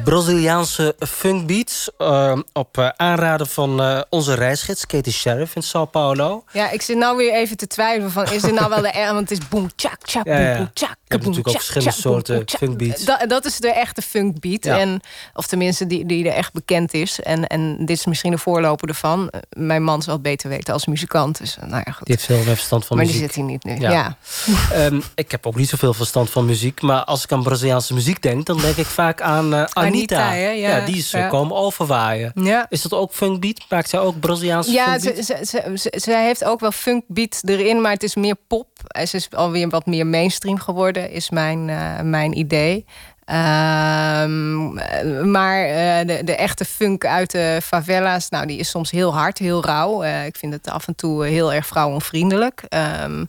Braziliaanse funkbeats. Eh, op eh, aanraden van eh, onze reisgids Katie Sheriff in Sao Paulo. Ja, ik zit nou weer even te twijfelen van is dit nou wel de er, want het is boom tjak tjak Ja, boom ja. boom tjak. Je hebt natuurlijk ook verschillende soorten funkbeats. Da- dat is de echte funkbeat. Ja. En, of tenminste, die, die er echt bekend is. En, en dit is misschien de voorloper ervan. Mijn man zal het beter weten als muzikant. Dus nou ja, goed. Die heeft veel meer verstand van maar muziek. die zit hier niet nu. Ja. Ja. Ehm, ik heb ook niet zoveel verstand van muziek. Maar als ik aan Braziliaanse muziek denk... dan denk ik vaak aan Anita. Anita, hè? Ja, die is komen Ja. Is dat ook funkbeat? Maakt zij ook Braziliaanse Ja, ze, ze, ze, ze- heeft ook wel funkbeat erin, maar het is meer pop. Ze is alweer wat meer mainstream geworden, is mijn, eh, mijn idee. Ehm, eh, maar eh, de, de echte funk uit de favela's, nou, die is soms heel hard, heel rauw. Ik vind het af en toe heel erg vrouwenvriendelijk. Ehm,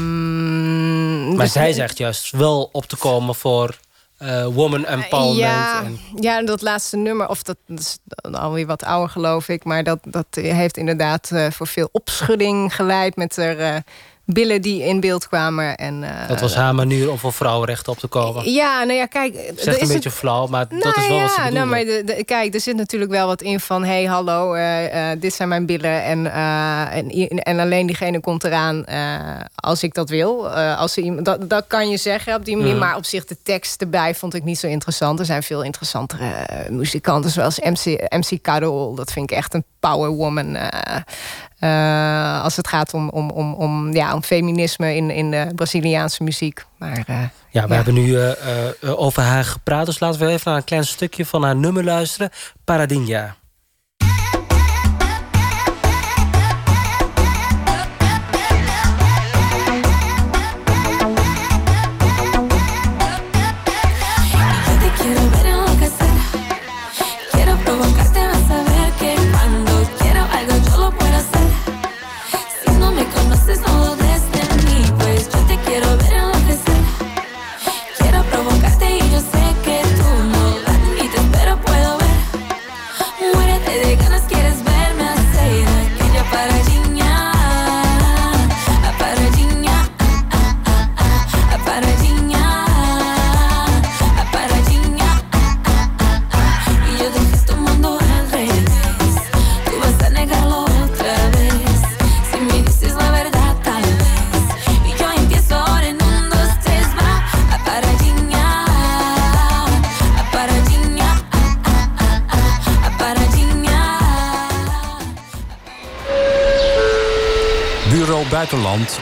Ehm, Maar dus- zij zegt juist wel op te komen voor eh, woman empowerment. Ja, en- ja, dat laatste nummer, of dat, dat is alweer wat ouder geloof ik, maar dat, dat heeft inderdaad eh, voor veel opschudding geleid met er eh, billen die in beeld kwamen. En, eh, dat was haar manier om voor vrouwenrechten op te komen. Ja, nou ja, kijk. er Zegt is een het- beetje flauw, maar dat Nou is wel ja, wat ze nou, maar de, de- kijk, er zit natuurlijk wel wat in van... hé, hey, hallo, eh, eh, dit zijn mijn billen en, en, en alleen diegene komt eraan als ik dat wil. Als ze iemand, dat, dat kan je zeggen op die manier, Mhm. maar op zich de tekst erbij vond ik niet zo interessant. Er zijn veel interessantere muzikanten zoals MC, MC Carol. Dat vind ik echt een power woman. eh, eh, als het gaat om, om, om, om, ja, om feminisme in, in de Braziliaanse muziek. Maar, eh, Ja, we hebben nu over haar gepraat. Dus laten we even naar een klein stukje van haar nummer luisteren. Paradinha.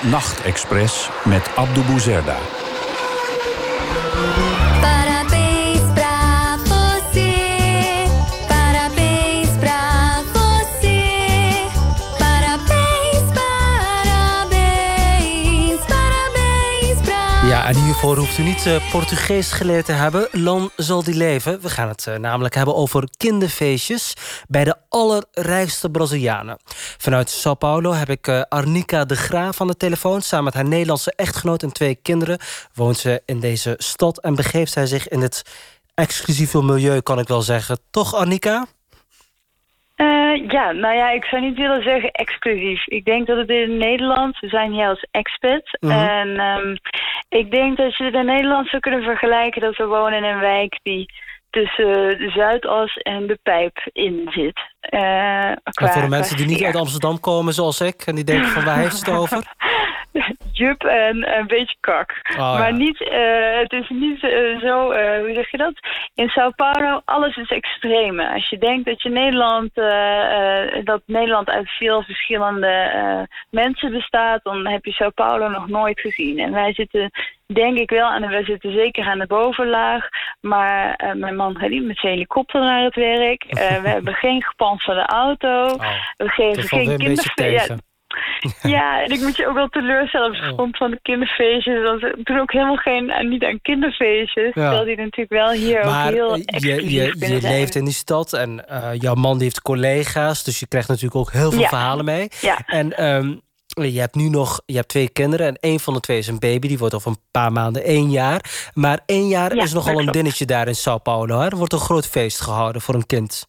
Nachtexpress met Abdou Bouzerda. Hoeft u niet eh, Portugees geleerd te hebben. Lan zal die leven. We gaan het eh, namelijk hebben over kinderfeestjes bij de allerrijkste Brazilianen. Vanuit Sao Paulo heb ik eh, Arnica de Graaf aan de telefoon. Samen met haar Nederlandse echtgenoot en twee kinderen woont ze in deze stad en begeeft zij zich in het exclusieve milieu, kan ik wel zeggen. Toch, Arnica? Eh, ja, nou ja, ik zou niet willen zeggen exclusief. Ik denk dat het in Nederland, we zijn hier als expat. Mhm. En ehm, ik denk dat je het in Nederland zou kunnen vergelijken dat we wonen in een wijk die tussen de Zuidas en de Pijp in zit. Eh, En qua- voor de mensen die niet uit Amsterdam komen zoals ik... en die denken van waar heeft ze het over? Jup en een beetje kak. Oh, ja. maar niet, eh, het is niet eh, zo, eh, hoe zeg je dat? In Sao Paulo, alles is extreme. Als je denkt dat je Nederland, dat Nederland uit veel verschillende mensen bestaat, dan heb je Sao Paulo nog nooit gezien. En wij zitten, denk ik wel, en wij zitten zeker aan de bovenlaag. Maar mijn man gaat niet met zijn helikopter naar het werk. We hebben geen gepantserde auto. we Dat geven geen een beetje kinderfe- ja, tegen. ja, en ik moet je ook wel teleurstellen op grond van de kinderfeestjes. Want we doen ook helemaal geen, eh, niet aan kinderfeestjes. Ja. Terwijl die natuurlijk wel hier Maar ook heel eh, je, je, je leeft in die stad en eh, jouw man die heeft collega's, dus je krijgt natuurlijk ook heel veel Ja. verhalen mee. Ja. En ehm, je hebt nu nog je hebt twee kinderen en één van de twee is een baby, die wordt over een paar maanden één jaar. Maar één jaar Ja, is nogal een klopt. dingetje daar in Sao Paulo. Hè? Er wordt een groot feest gehouden voor een kind.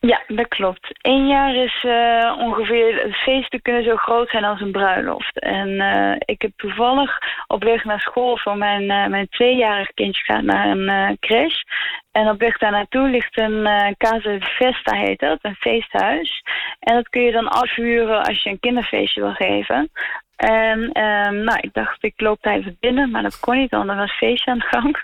Ja, dat klopt. Eén jaar is eh, ongeveer... Feesten kunnen zo groot zijn als een bruiloft. En eh, ik heb toevallig op weg naar school voor mijn, eh, mijn tweejarig kindje gaat naar een crash. En op weg daar naartoe ligt een Casa Festa, heet dat, een feesthuis. En dat kun je dan afhuren als je een kinderfeestje wil geven. En ehm, nou, ik dacht, ik loop daar even binnen, maar dat kon niet, want er was feestje aan de gang.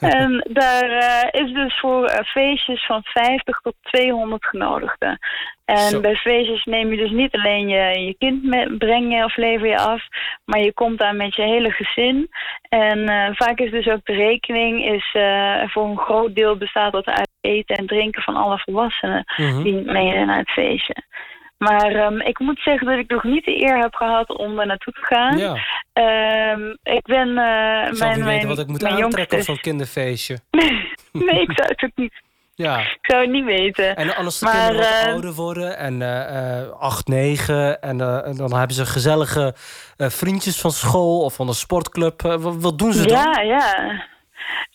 en daar eh, is dus voor eh, feestjes van 50 tot 200 genodigden. En Zo. bij feestjes neem je dus niet alleen je, je kind mee, breng je of lever je af, maar je komt daar met je hele gezin. En eh, vaak is dus ook de rekening, is, voor een groot deel bestaat dat uit eten en drinken van alle volwassenen Mhm. die meedoen naar het feestje. Maar ehm, ik moet zeggen dat ik nog niet de eer heb gehad om er naartoe te gaan. Ja. Ehm, ik ben... Ik zou mijn, weten wat ik moet aantrekken op zo'n kinderfeestje. Nee, ik zou het ook niet. Ja. Ik zou het niet weten. En als de Maar, kinderen wat eh, ouder worden en eh, acht, negen... En, en dan hebben ze gezellige vriendjes van school of van de sportclub. Wat, wat doen ze dan? Ja, ja.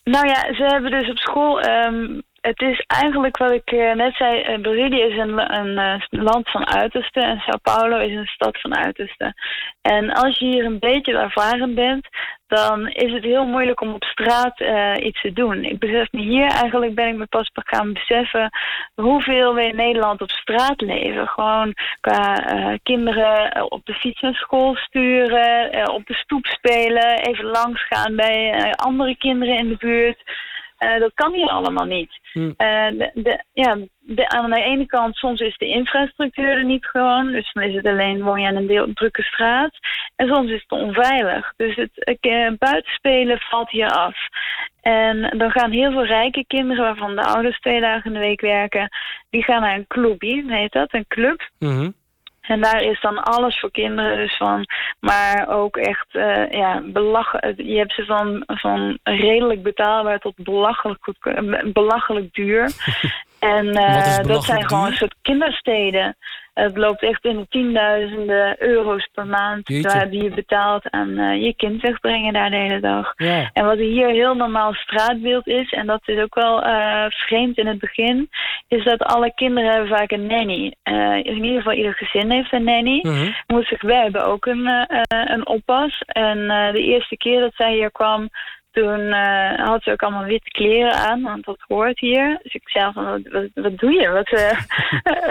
Nou ja, ze hebben dus op school. ehm, het is eigenlijk wat ik eh, net zei. eh, Brazilië is een, een eh, land van uiterste. En Sao Paulo is een stad van uiterste. En als je hier een beetje ervaren bent. dan is het heel moeilijk om op straat iets te doen. Ik besef me hier eigenlijk. ben ik me pas gaan beseffen. hoeveel we in Nederland op straat leven. Gewoon qua kinderen op de fiets naar school sturen. op de stoep spelen. Even langs gaan bij andere kinderen in de buurt. Eh, dat kan hier allemaal niet. Hm. Eh, de, de, ja, de, aan de ene kant, soms is de infrastructuur er niet gewoon. Dus dan is het alleen, woon je aan een deel, drukke straat. En soms is het onveilig. Dus het eh, buitenspelen valt hier af. En dan gaan heel veel rijke kinderen, waarvan de ouders twee dagen in de week werken... die gaan naar een clubje, heet dat, een club. Mhm. En daar is dan alles voor kinderen dus van. Maar ook echt, eh, ja, belachelijk. Je hebt ze van, van redelijk betaalbaar tot belachelijk, belachelijk duur. en eh, dat zijn gewoon een soort kindersteden. Het loopt echt in de tienduizenden euro's per maand Jeetje. waar die je betaalt aan eh, je kind wegbrengen daar de hele dag. Ja. En wat hier heel normaal straatbeeld is, en dat is ook wel eh, vreemd in het begin, is dat alle kinderen hebben vaak een nanny. Eh, in ieder geval ieder gezin heeft een nanny. Mhm. Moet zich, wij hebben ook een, eh, eh, een oppas. En eh, de eerste keer dat zij hier kwam, toen eh, had ze ook allemaal witte kleren aan, want dat hoort hier. Dus ik zei van, wat, wat, wat doe je? Wat, eh,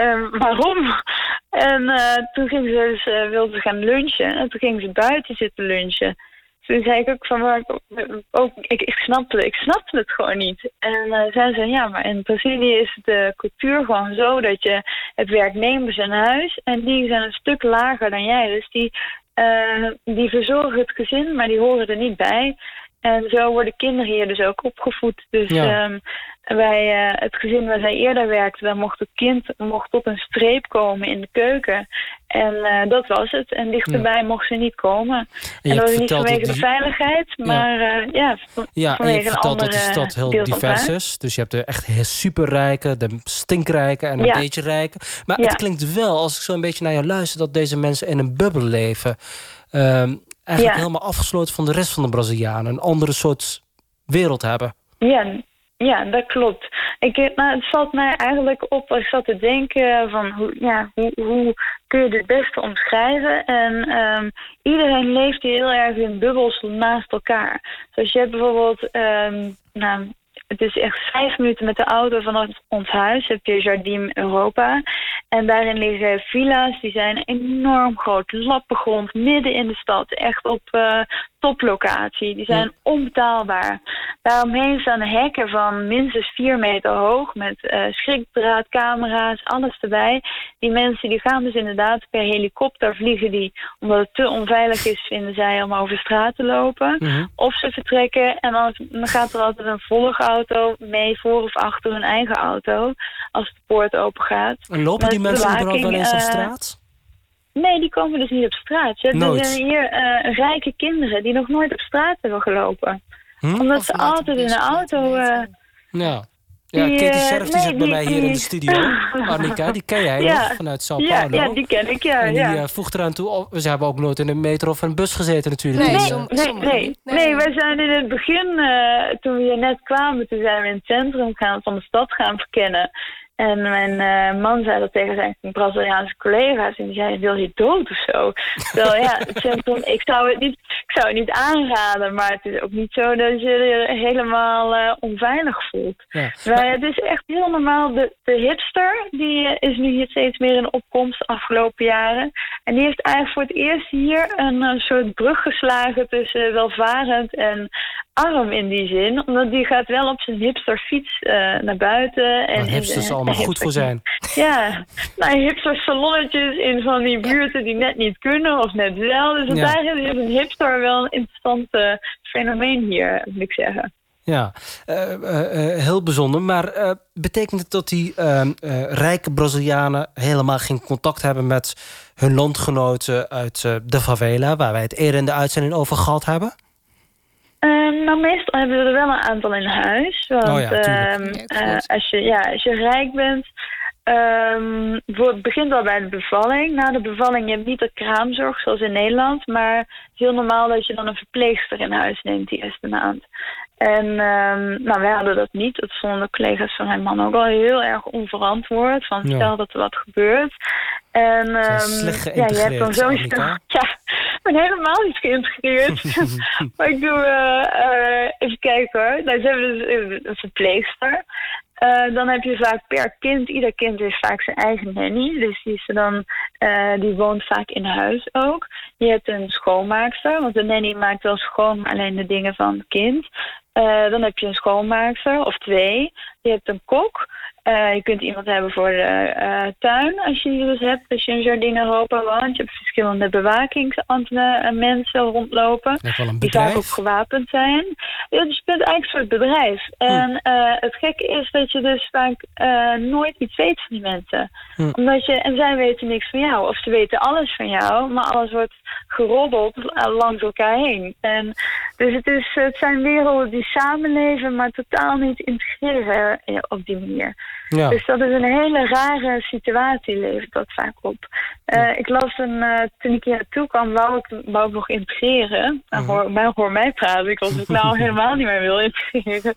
eh, waarom? En toen ging ze dus, wilde ze gaan lunchen. En toen ging ze buiten zitten lunchen. Toen zei ik ook van, maar, ook, ik, ik, snapte, ik snapte het gewoon niet. En eh zei ze, ja, maar in Brazilië is de cultuur gewoon zo dat je het werknemers in huis en die zijn een stuk lager dan jij. Dus die, die verzorgen het gezin, maar die horen er niet bij. En zo worden kinderen hier dus ook opgevoed. Dus Ja. ehm, wij, eh, het gezin waar zij eerder werkte, daar mocht het kind mocht tot een streep komen in de keuken. En eh, dat was het. En dichterbij mocht ze niet komen. En, dat was niet vanwege de veiligheid, maar eh, ja, Ja, en je verteld dat die stad heel divers is. Dus je hebt de echt superrijke, de stinkrijke en een Ja. beetje rijke. Maar Ja. het klinkt wel, als ik zo een beetje naar jou luister... dat deze mensen in een bubbel leven. Ehm, eigenlijk Ja. helemaal afgesloten van de rest van de Brazilianen. Een andere soort wereld hebben. Ja, ja, dat klopt. Ik, nou, het valt mij eigenlijk op als ik zat te denken van hoe, ja, hoe, hoe kun je dit beste omschrijven. En ehm, iedereen leeft hier heel erg in bubbels naast elkaar. Dus je hebt bijvoorbeeld, ehm, nou, het is echt vijf minuten met de auto vanaf ons huis. Heb je Jardim Europa. En daarin liggen villa's, die zijn enorm groot. Lappengrond, midden in de stad. Echt op eh, toplocatie. Die zijn onbetaalbaar. Daaromheen staan hekken van minstens vier meter hoog. Met eh schrikdraadcamera's, alles erbij. Die mensen die gaan dus inderdaad per helikopter vliegen. Die, omdat het te onveilig is, vinden zij om over straat te lopen. Mhm. Of ze vertrekken en dan, gaat er altijd een volgauto mee voor of achter hun eigen auto. Als de poort open gaat. En lopen die mensen überhaupt wel eens op eh, straat? Nee, die komen dus niet op straat. Je hebt dus hier eh, rijke kinderen die nog nooit op straat hebben gelopen. Hm? Omdat ze altijd in de auto... eh, Ja. Ja, Die, Katie eh, Sheriff die nee, zit bij die- mij hier in de studio. Arnika, die ken jij Ja. nog vanuit Sao ja, Paulo. ja, die ken ik, ja. en die ja. voegt eraan toe, oh, ze hebben ook nooit in een metro of een bus gezeten natuurlijk. Nee, Nee, nee, nee. Nee. wij zijn in het begin, eh, toen we hier net kwamen, toen zijn we in het centrum gaan, van de stad gaan verkennen. En mijn eh, man zei dat tegen zijn Braziliaanse collega's. En die zei, wil je dood of zo? Terwijl ja, ik zou het niet, ik zou het niet aanraden. Maar het is ook niet zo dat je je helemaal eh, onveilig voelt. ja. Maar het is echt heel normaal. De, de hipster die eh, is nu hier steeds meer in opkomst de afgelopen jaren. En die heeft eigenlijk voor het eerst hier een, soort brug geslagen tussen welvarend en arm in die zin. Omdat die gaat wel op zijn hipsterfiets eh naar buiten. En hipsters allemaal goed voor zijn. Ja, nou, hipster salonnetjes in van die buurten die net niet kunnen of net wel. Dus Ja. eigenlijk is een hipster wel een interessant eh, fenomeen hier, moet ik zeggen. Ja, eh, heel bijzonder. Maar betekent het dat die rijke Brazilianen helemaal geen contact hebben met hun landgenoten uit de favela, waar wij het eerder in de uitzending over gehad hebben? Ehm, nou, meestal hebben we er wel een aantal in huis. Want Oh ja, ehm, eh, als, je, ja, als je rijk bent... ehm, voor- het begint al bij de bevalling. Na de bevalling, je hebt niet de kraamzorg zoals in Nederland. Maar het is heel normaal dat je dan een verpleegster in huis neemt die eerste maand. En ehm, nou, wij hadden dat niet. Dat vonden de collega's van mijn man ook al heel erg onverantwoord. Van Ja. stel dat er wat gebeurt. En ehm, ja, je hebt dan. Annika. Ja, ik ben helemaal niet geïntegreerd. maar ik doe... eh, eh, even kijken hoor. Nou, ze hebben dus een- een verpleegster. Eh, dan heb je vaak per kind, ieder kind heeft vaak zijn eigen nanny. Dus die, is dan, eh, die woont vaak in huis ook. Je hebt een schoonmaakster, want de nanny maakt wel schoon, alleen de dingen van het kind. Eh, dan heb je een schoonmaakster, of twee. Je hebt een kok. Eh, je kunt iemand hebben voor de eh, tuin, als je die dus hebt. Als je in Jardin Europa woont. Je hebt verschillende bewakingsmensen rondlopen. Een Die vaak ook gewapend zijn. Ja, dus je bent eigenlijk een soort bedrijf. En eh, het gekke is dat je dus vaak nooit iets weet van die mensen. Hm. Omdat je, en zij weten niks van jou. Of ze weten alles van jou, maar alles wordt geroddeld eh, langs elkaar heen. En dus het, is, het zijn werelden die samenleven, maar totaal niet integreren eh, op die manier. Ja. Dus dat is een hele rare situatie, levert dat vaak op. Eh, Ik las een, toen ik hier naartoe kwam, wou ik, wou ik nog integreren. Nou, hoor, mij, hoor mij praten, ik was het nou helemaal niet meer wil integreren.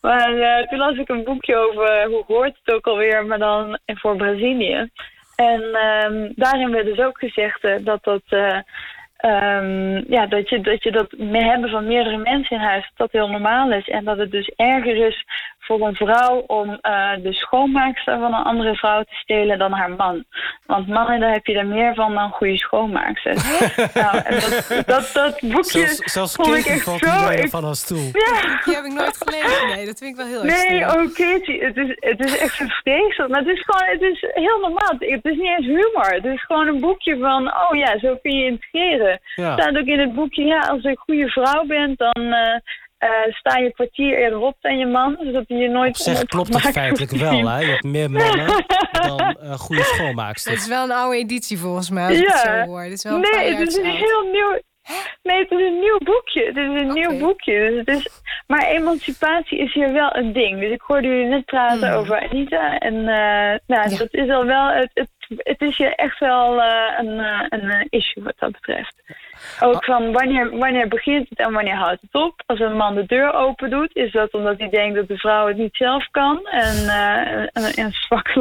Maar toen las ik een boekje over hoe hoort het ook alweer, maar dan voor Brazilië. En ehm, daarin werd dus ook gezegd eh, dat dat... ehm, ja, dat je, dat je dat hebben van meerdere mensen in huis, dat dat heel normaal is. En dat het dus erger is voor een vrouw om eh, de schoonmaakster van een andere vrouw te stelen dan haar man. Want mannen, daar heb je er meer van dan goede schoonmaaksters. nou, en dat, dat, dat boekje Zelfs, zelfs vond ik Katie echt valt zo... niet bijna ik- van haar stoel. ja. Die heb ik nooit gelezen. Nee, dat vind ik wel heel erg Nee, oh Katie, het is, het is echt een vreselijk. Maar het is gewoon, het is heel normaal. Het is niet eens humor. Het is gewoon een boekje van, oh ja, zo kun je integreren. Ja. staat ook in het boekje, ja, als je een goede vrouw bent, dan eh, eh, sta je kwartier eerder op dan je man. Zodat hij je nooit Op zich klopt het feitelijk wel, hè? Je hebt meer mannen dan eh goede schoonmaaksters. is wel een oude editie volgens mij, als ik het zo hoor. Dit is wel een nee, het is een oud. heel nieuw. Nee, het is een nieuw boekje. Het is een nieuw boekje. Dus het is, maar emancipatie is hier wel een ding. Dus ik hoorde jullie net praten Mm. over Anita. En eh, nou, Ja. dat is al wel. Het, het, het is hier echt wel eh, een, eh, een eh, issue wat dat betreft. Ah. Ook van wanneer, wanneer begint het en wanneer houdt het op? Als een man de deur open doet, is dat omdat hij denkt dat de vrouw het niet zelf kan en eh, een, een zwak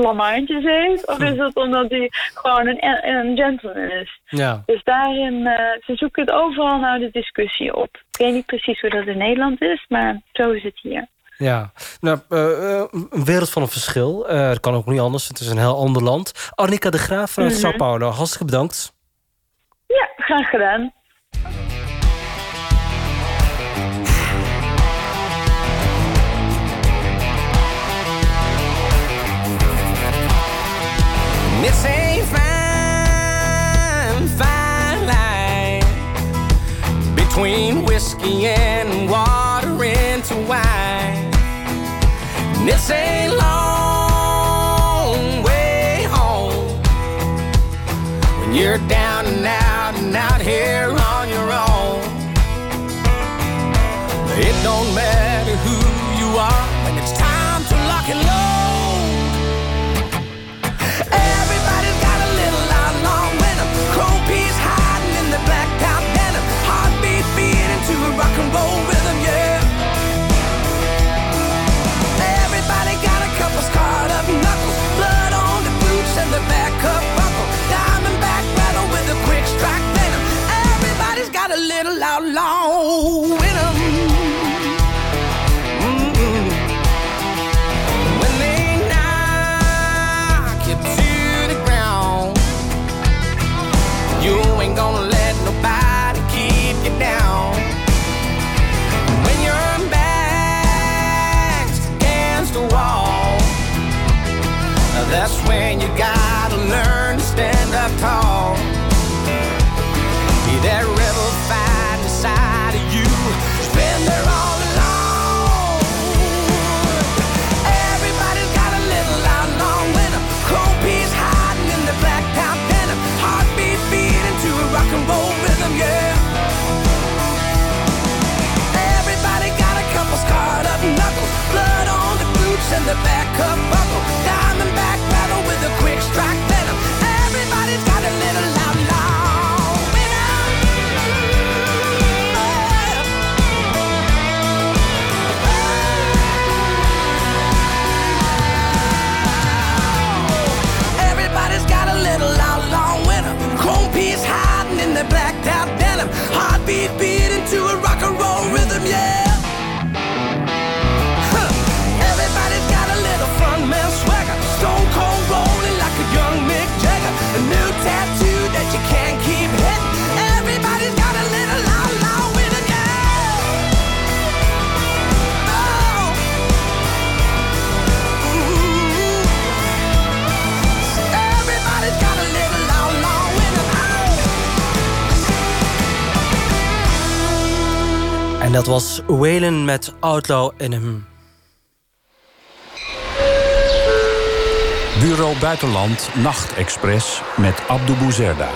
heeft? Of is dat omdat hij gewoon een, een gentleman is? Ja. Dus daarin, ze zoeken het overal nou de discussie op. Ik weet niet precies hoe dat in Nederland is, maar zo is het hier. Ja, nou, eh, eh, een wereld van een verschil. Eh dat kan ook niet anders, het is een heel ander land. Annika de Graaf vanuit Mhm. Sao Paulo, hartstikke bedankt. Ja, graag gedaan. It's a fine, fine line between whiskey and water And it's a long way home. When you're down the back dat was Waylon met Outlaw in hem. Bureau Buitenland Nachtexpress met Abdou Bouzerda.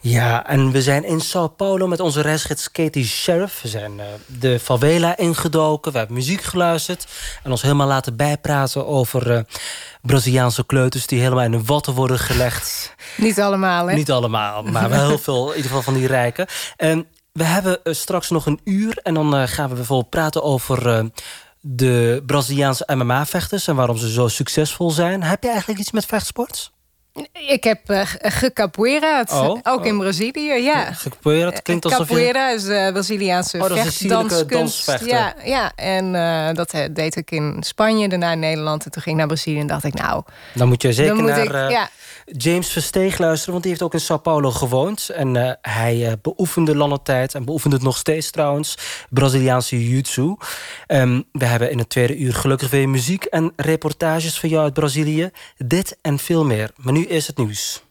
Ja, en we zijn in Sao Paulo met onze reisgids Katie Sheriff. We zijn eh, de favela ingedoken, we hebben muziek geluisterd... en ons helemaal laten bijpraten over eh, Braziliaanse kleuters... die helemaal in de watten worden gelegd. Niet allemaal, hè? Niet allemaal, maar wel heel veel, in ieder geval van die rijken. En we hebben eh, straks nog een uur en dan eh, gaan we bijvoorbeeld praten over... eh, de Braziliaanse MMA-vechters en waarom ze zo succesvol zijn. Heb je eigenlijk iets met vechtsport? Ik heb uh, Oh, ook in Brazilië, ja. Gecapoeira, het klinkt alsof je... Capoeira is uh, Braziliaanse Oh, vechtdanskunst. dansvechter. Ja, ja, en uh, dat deed ik in Spanje, daarna in Nederland. En toen ging ik naar Brazilië en dacht ik, nou... Dan moet je zeker moet naar ik, ja. James Versteeg luisteren... want die heeft ook in Sao Paulo gewoond. En eh, hij eh, beoefende lange tijd, en beoefent het nog steeds trouwens... Braziliaanse jiu-jitsu. Ehm, we hebben in het tweede uur gelukkig weer muziek... en reportages van jou uit Brazilië. Dit en veel meer. Maar nu is het nieuws.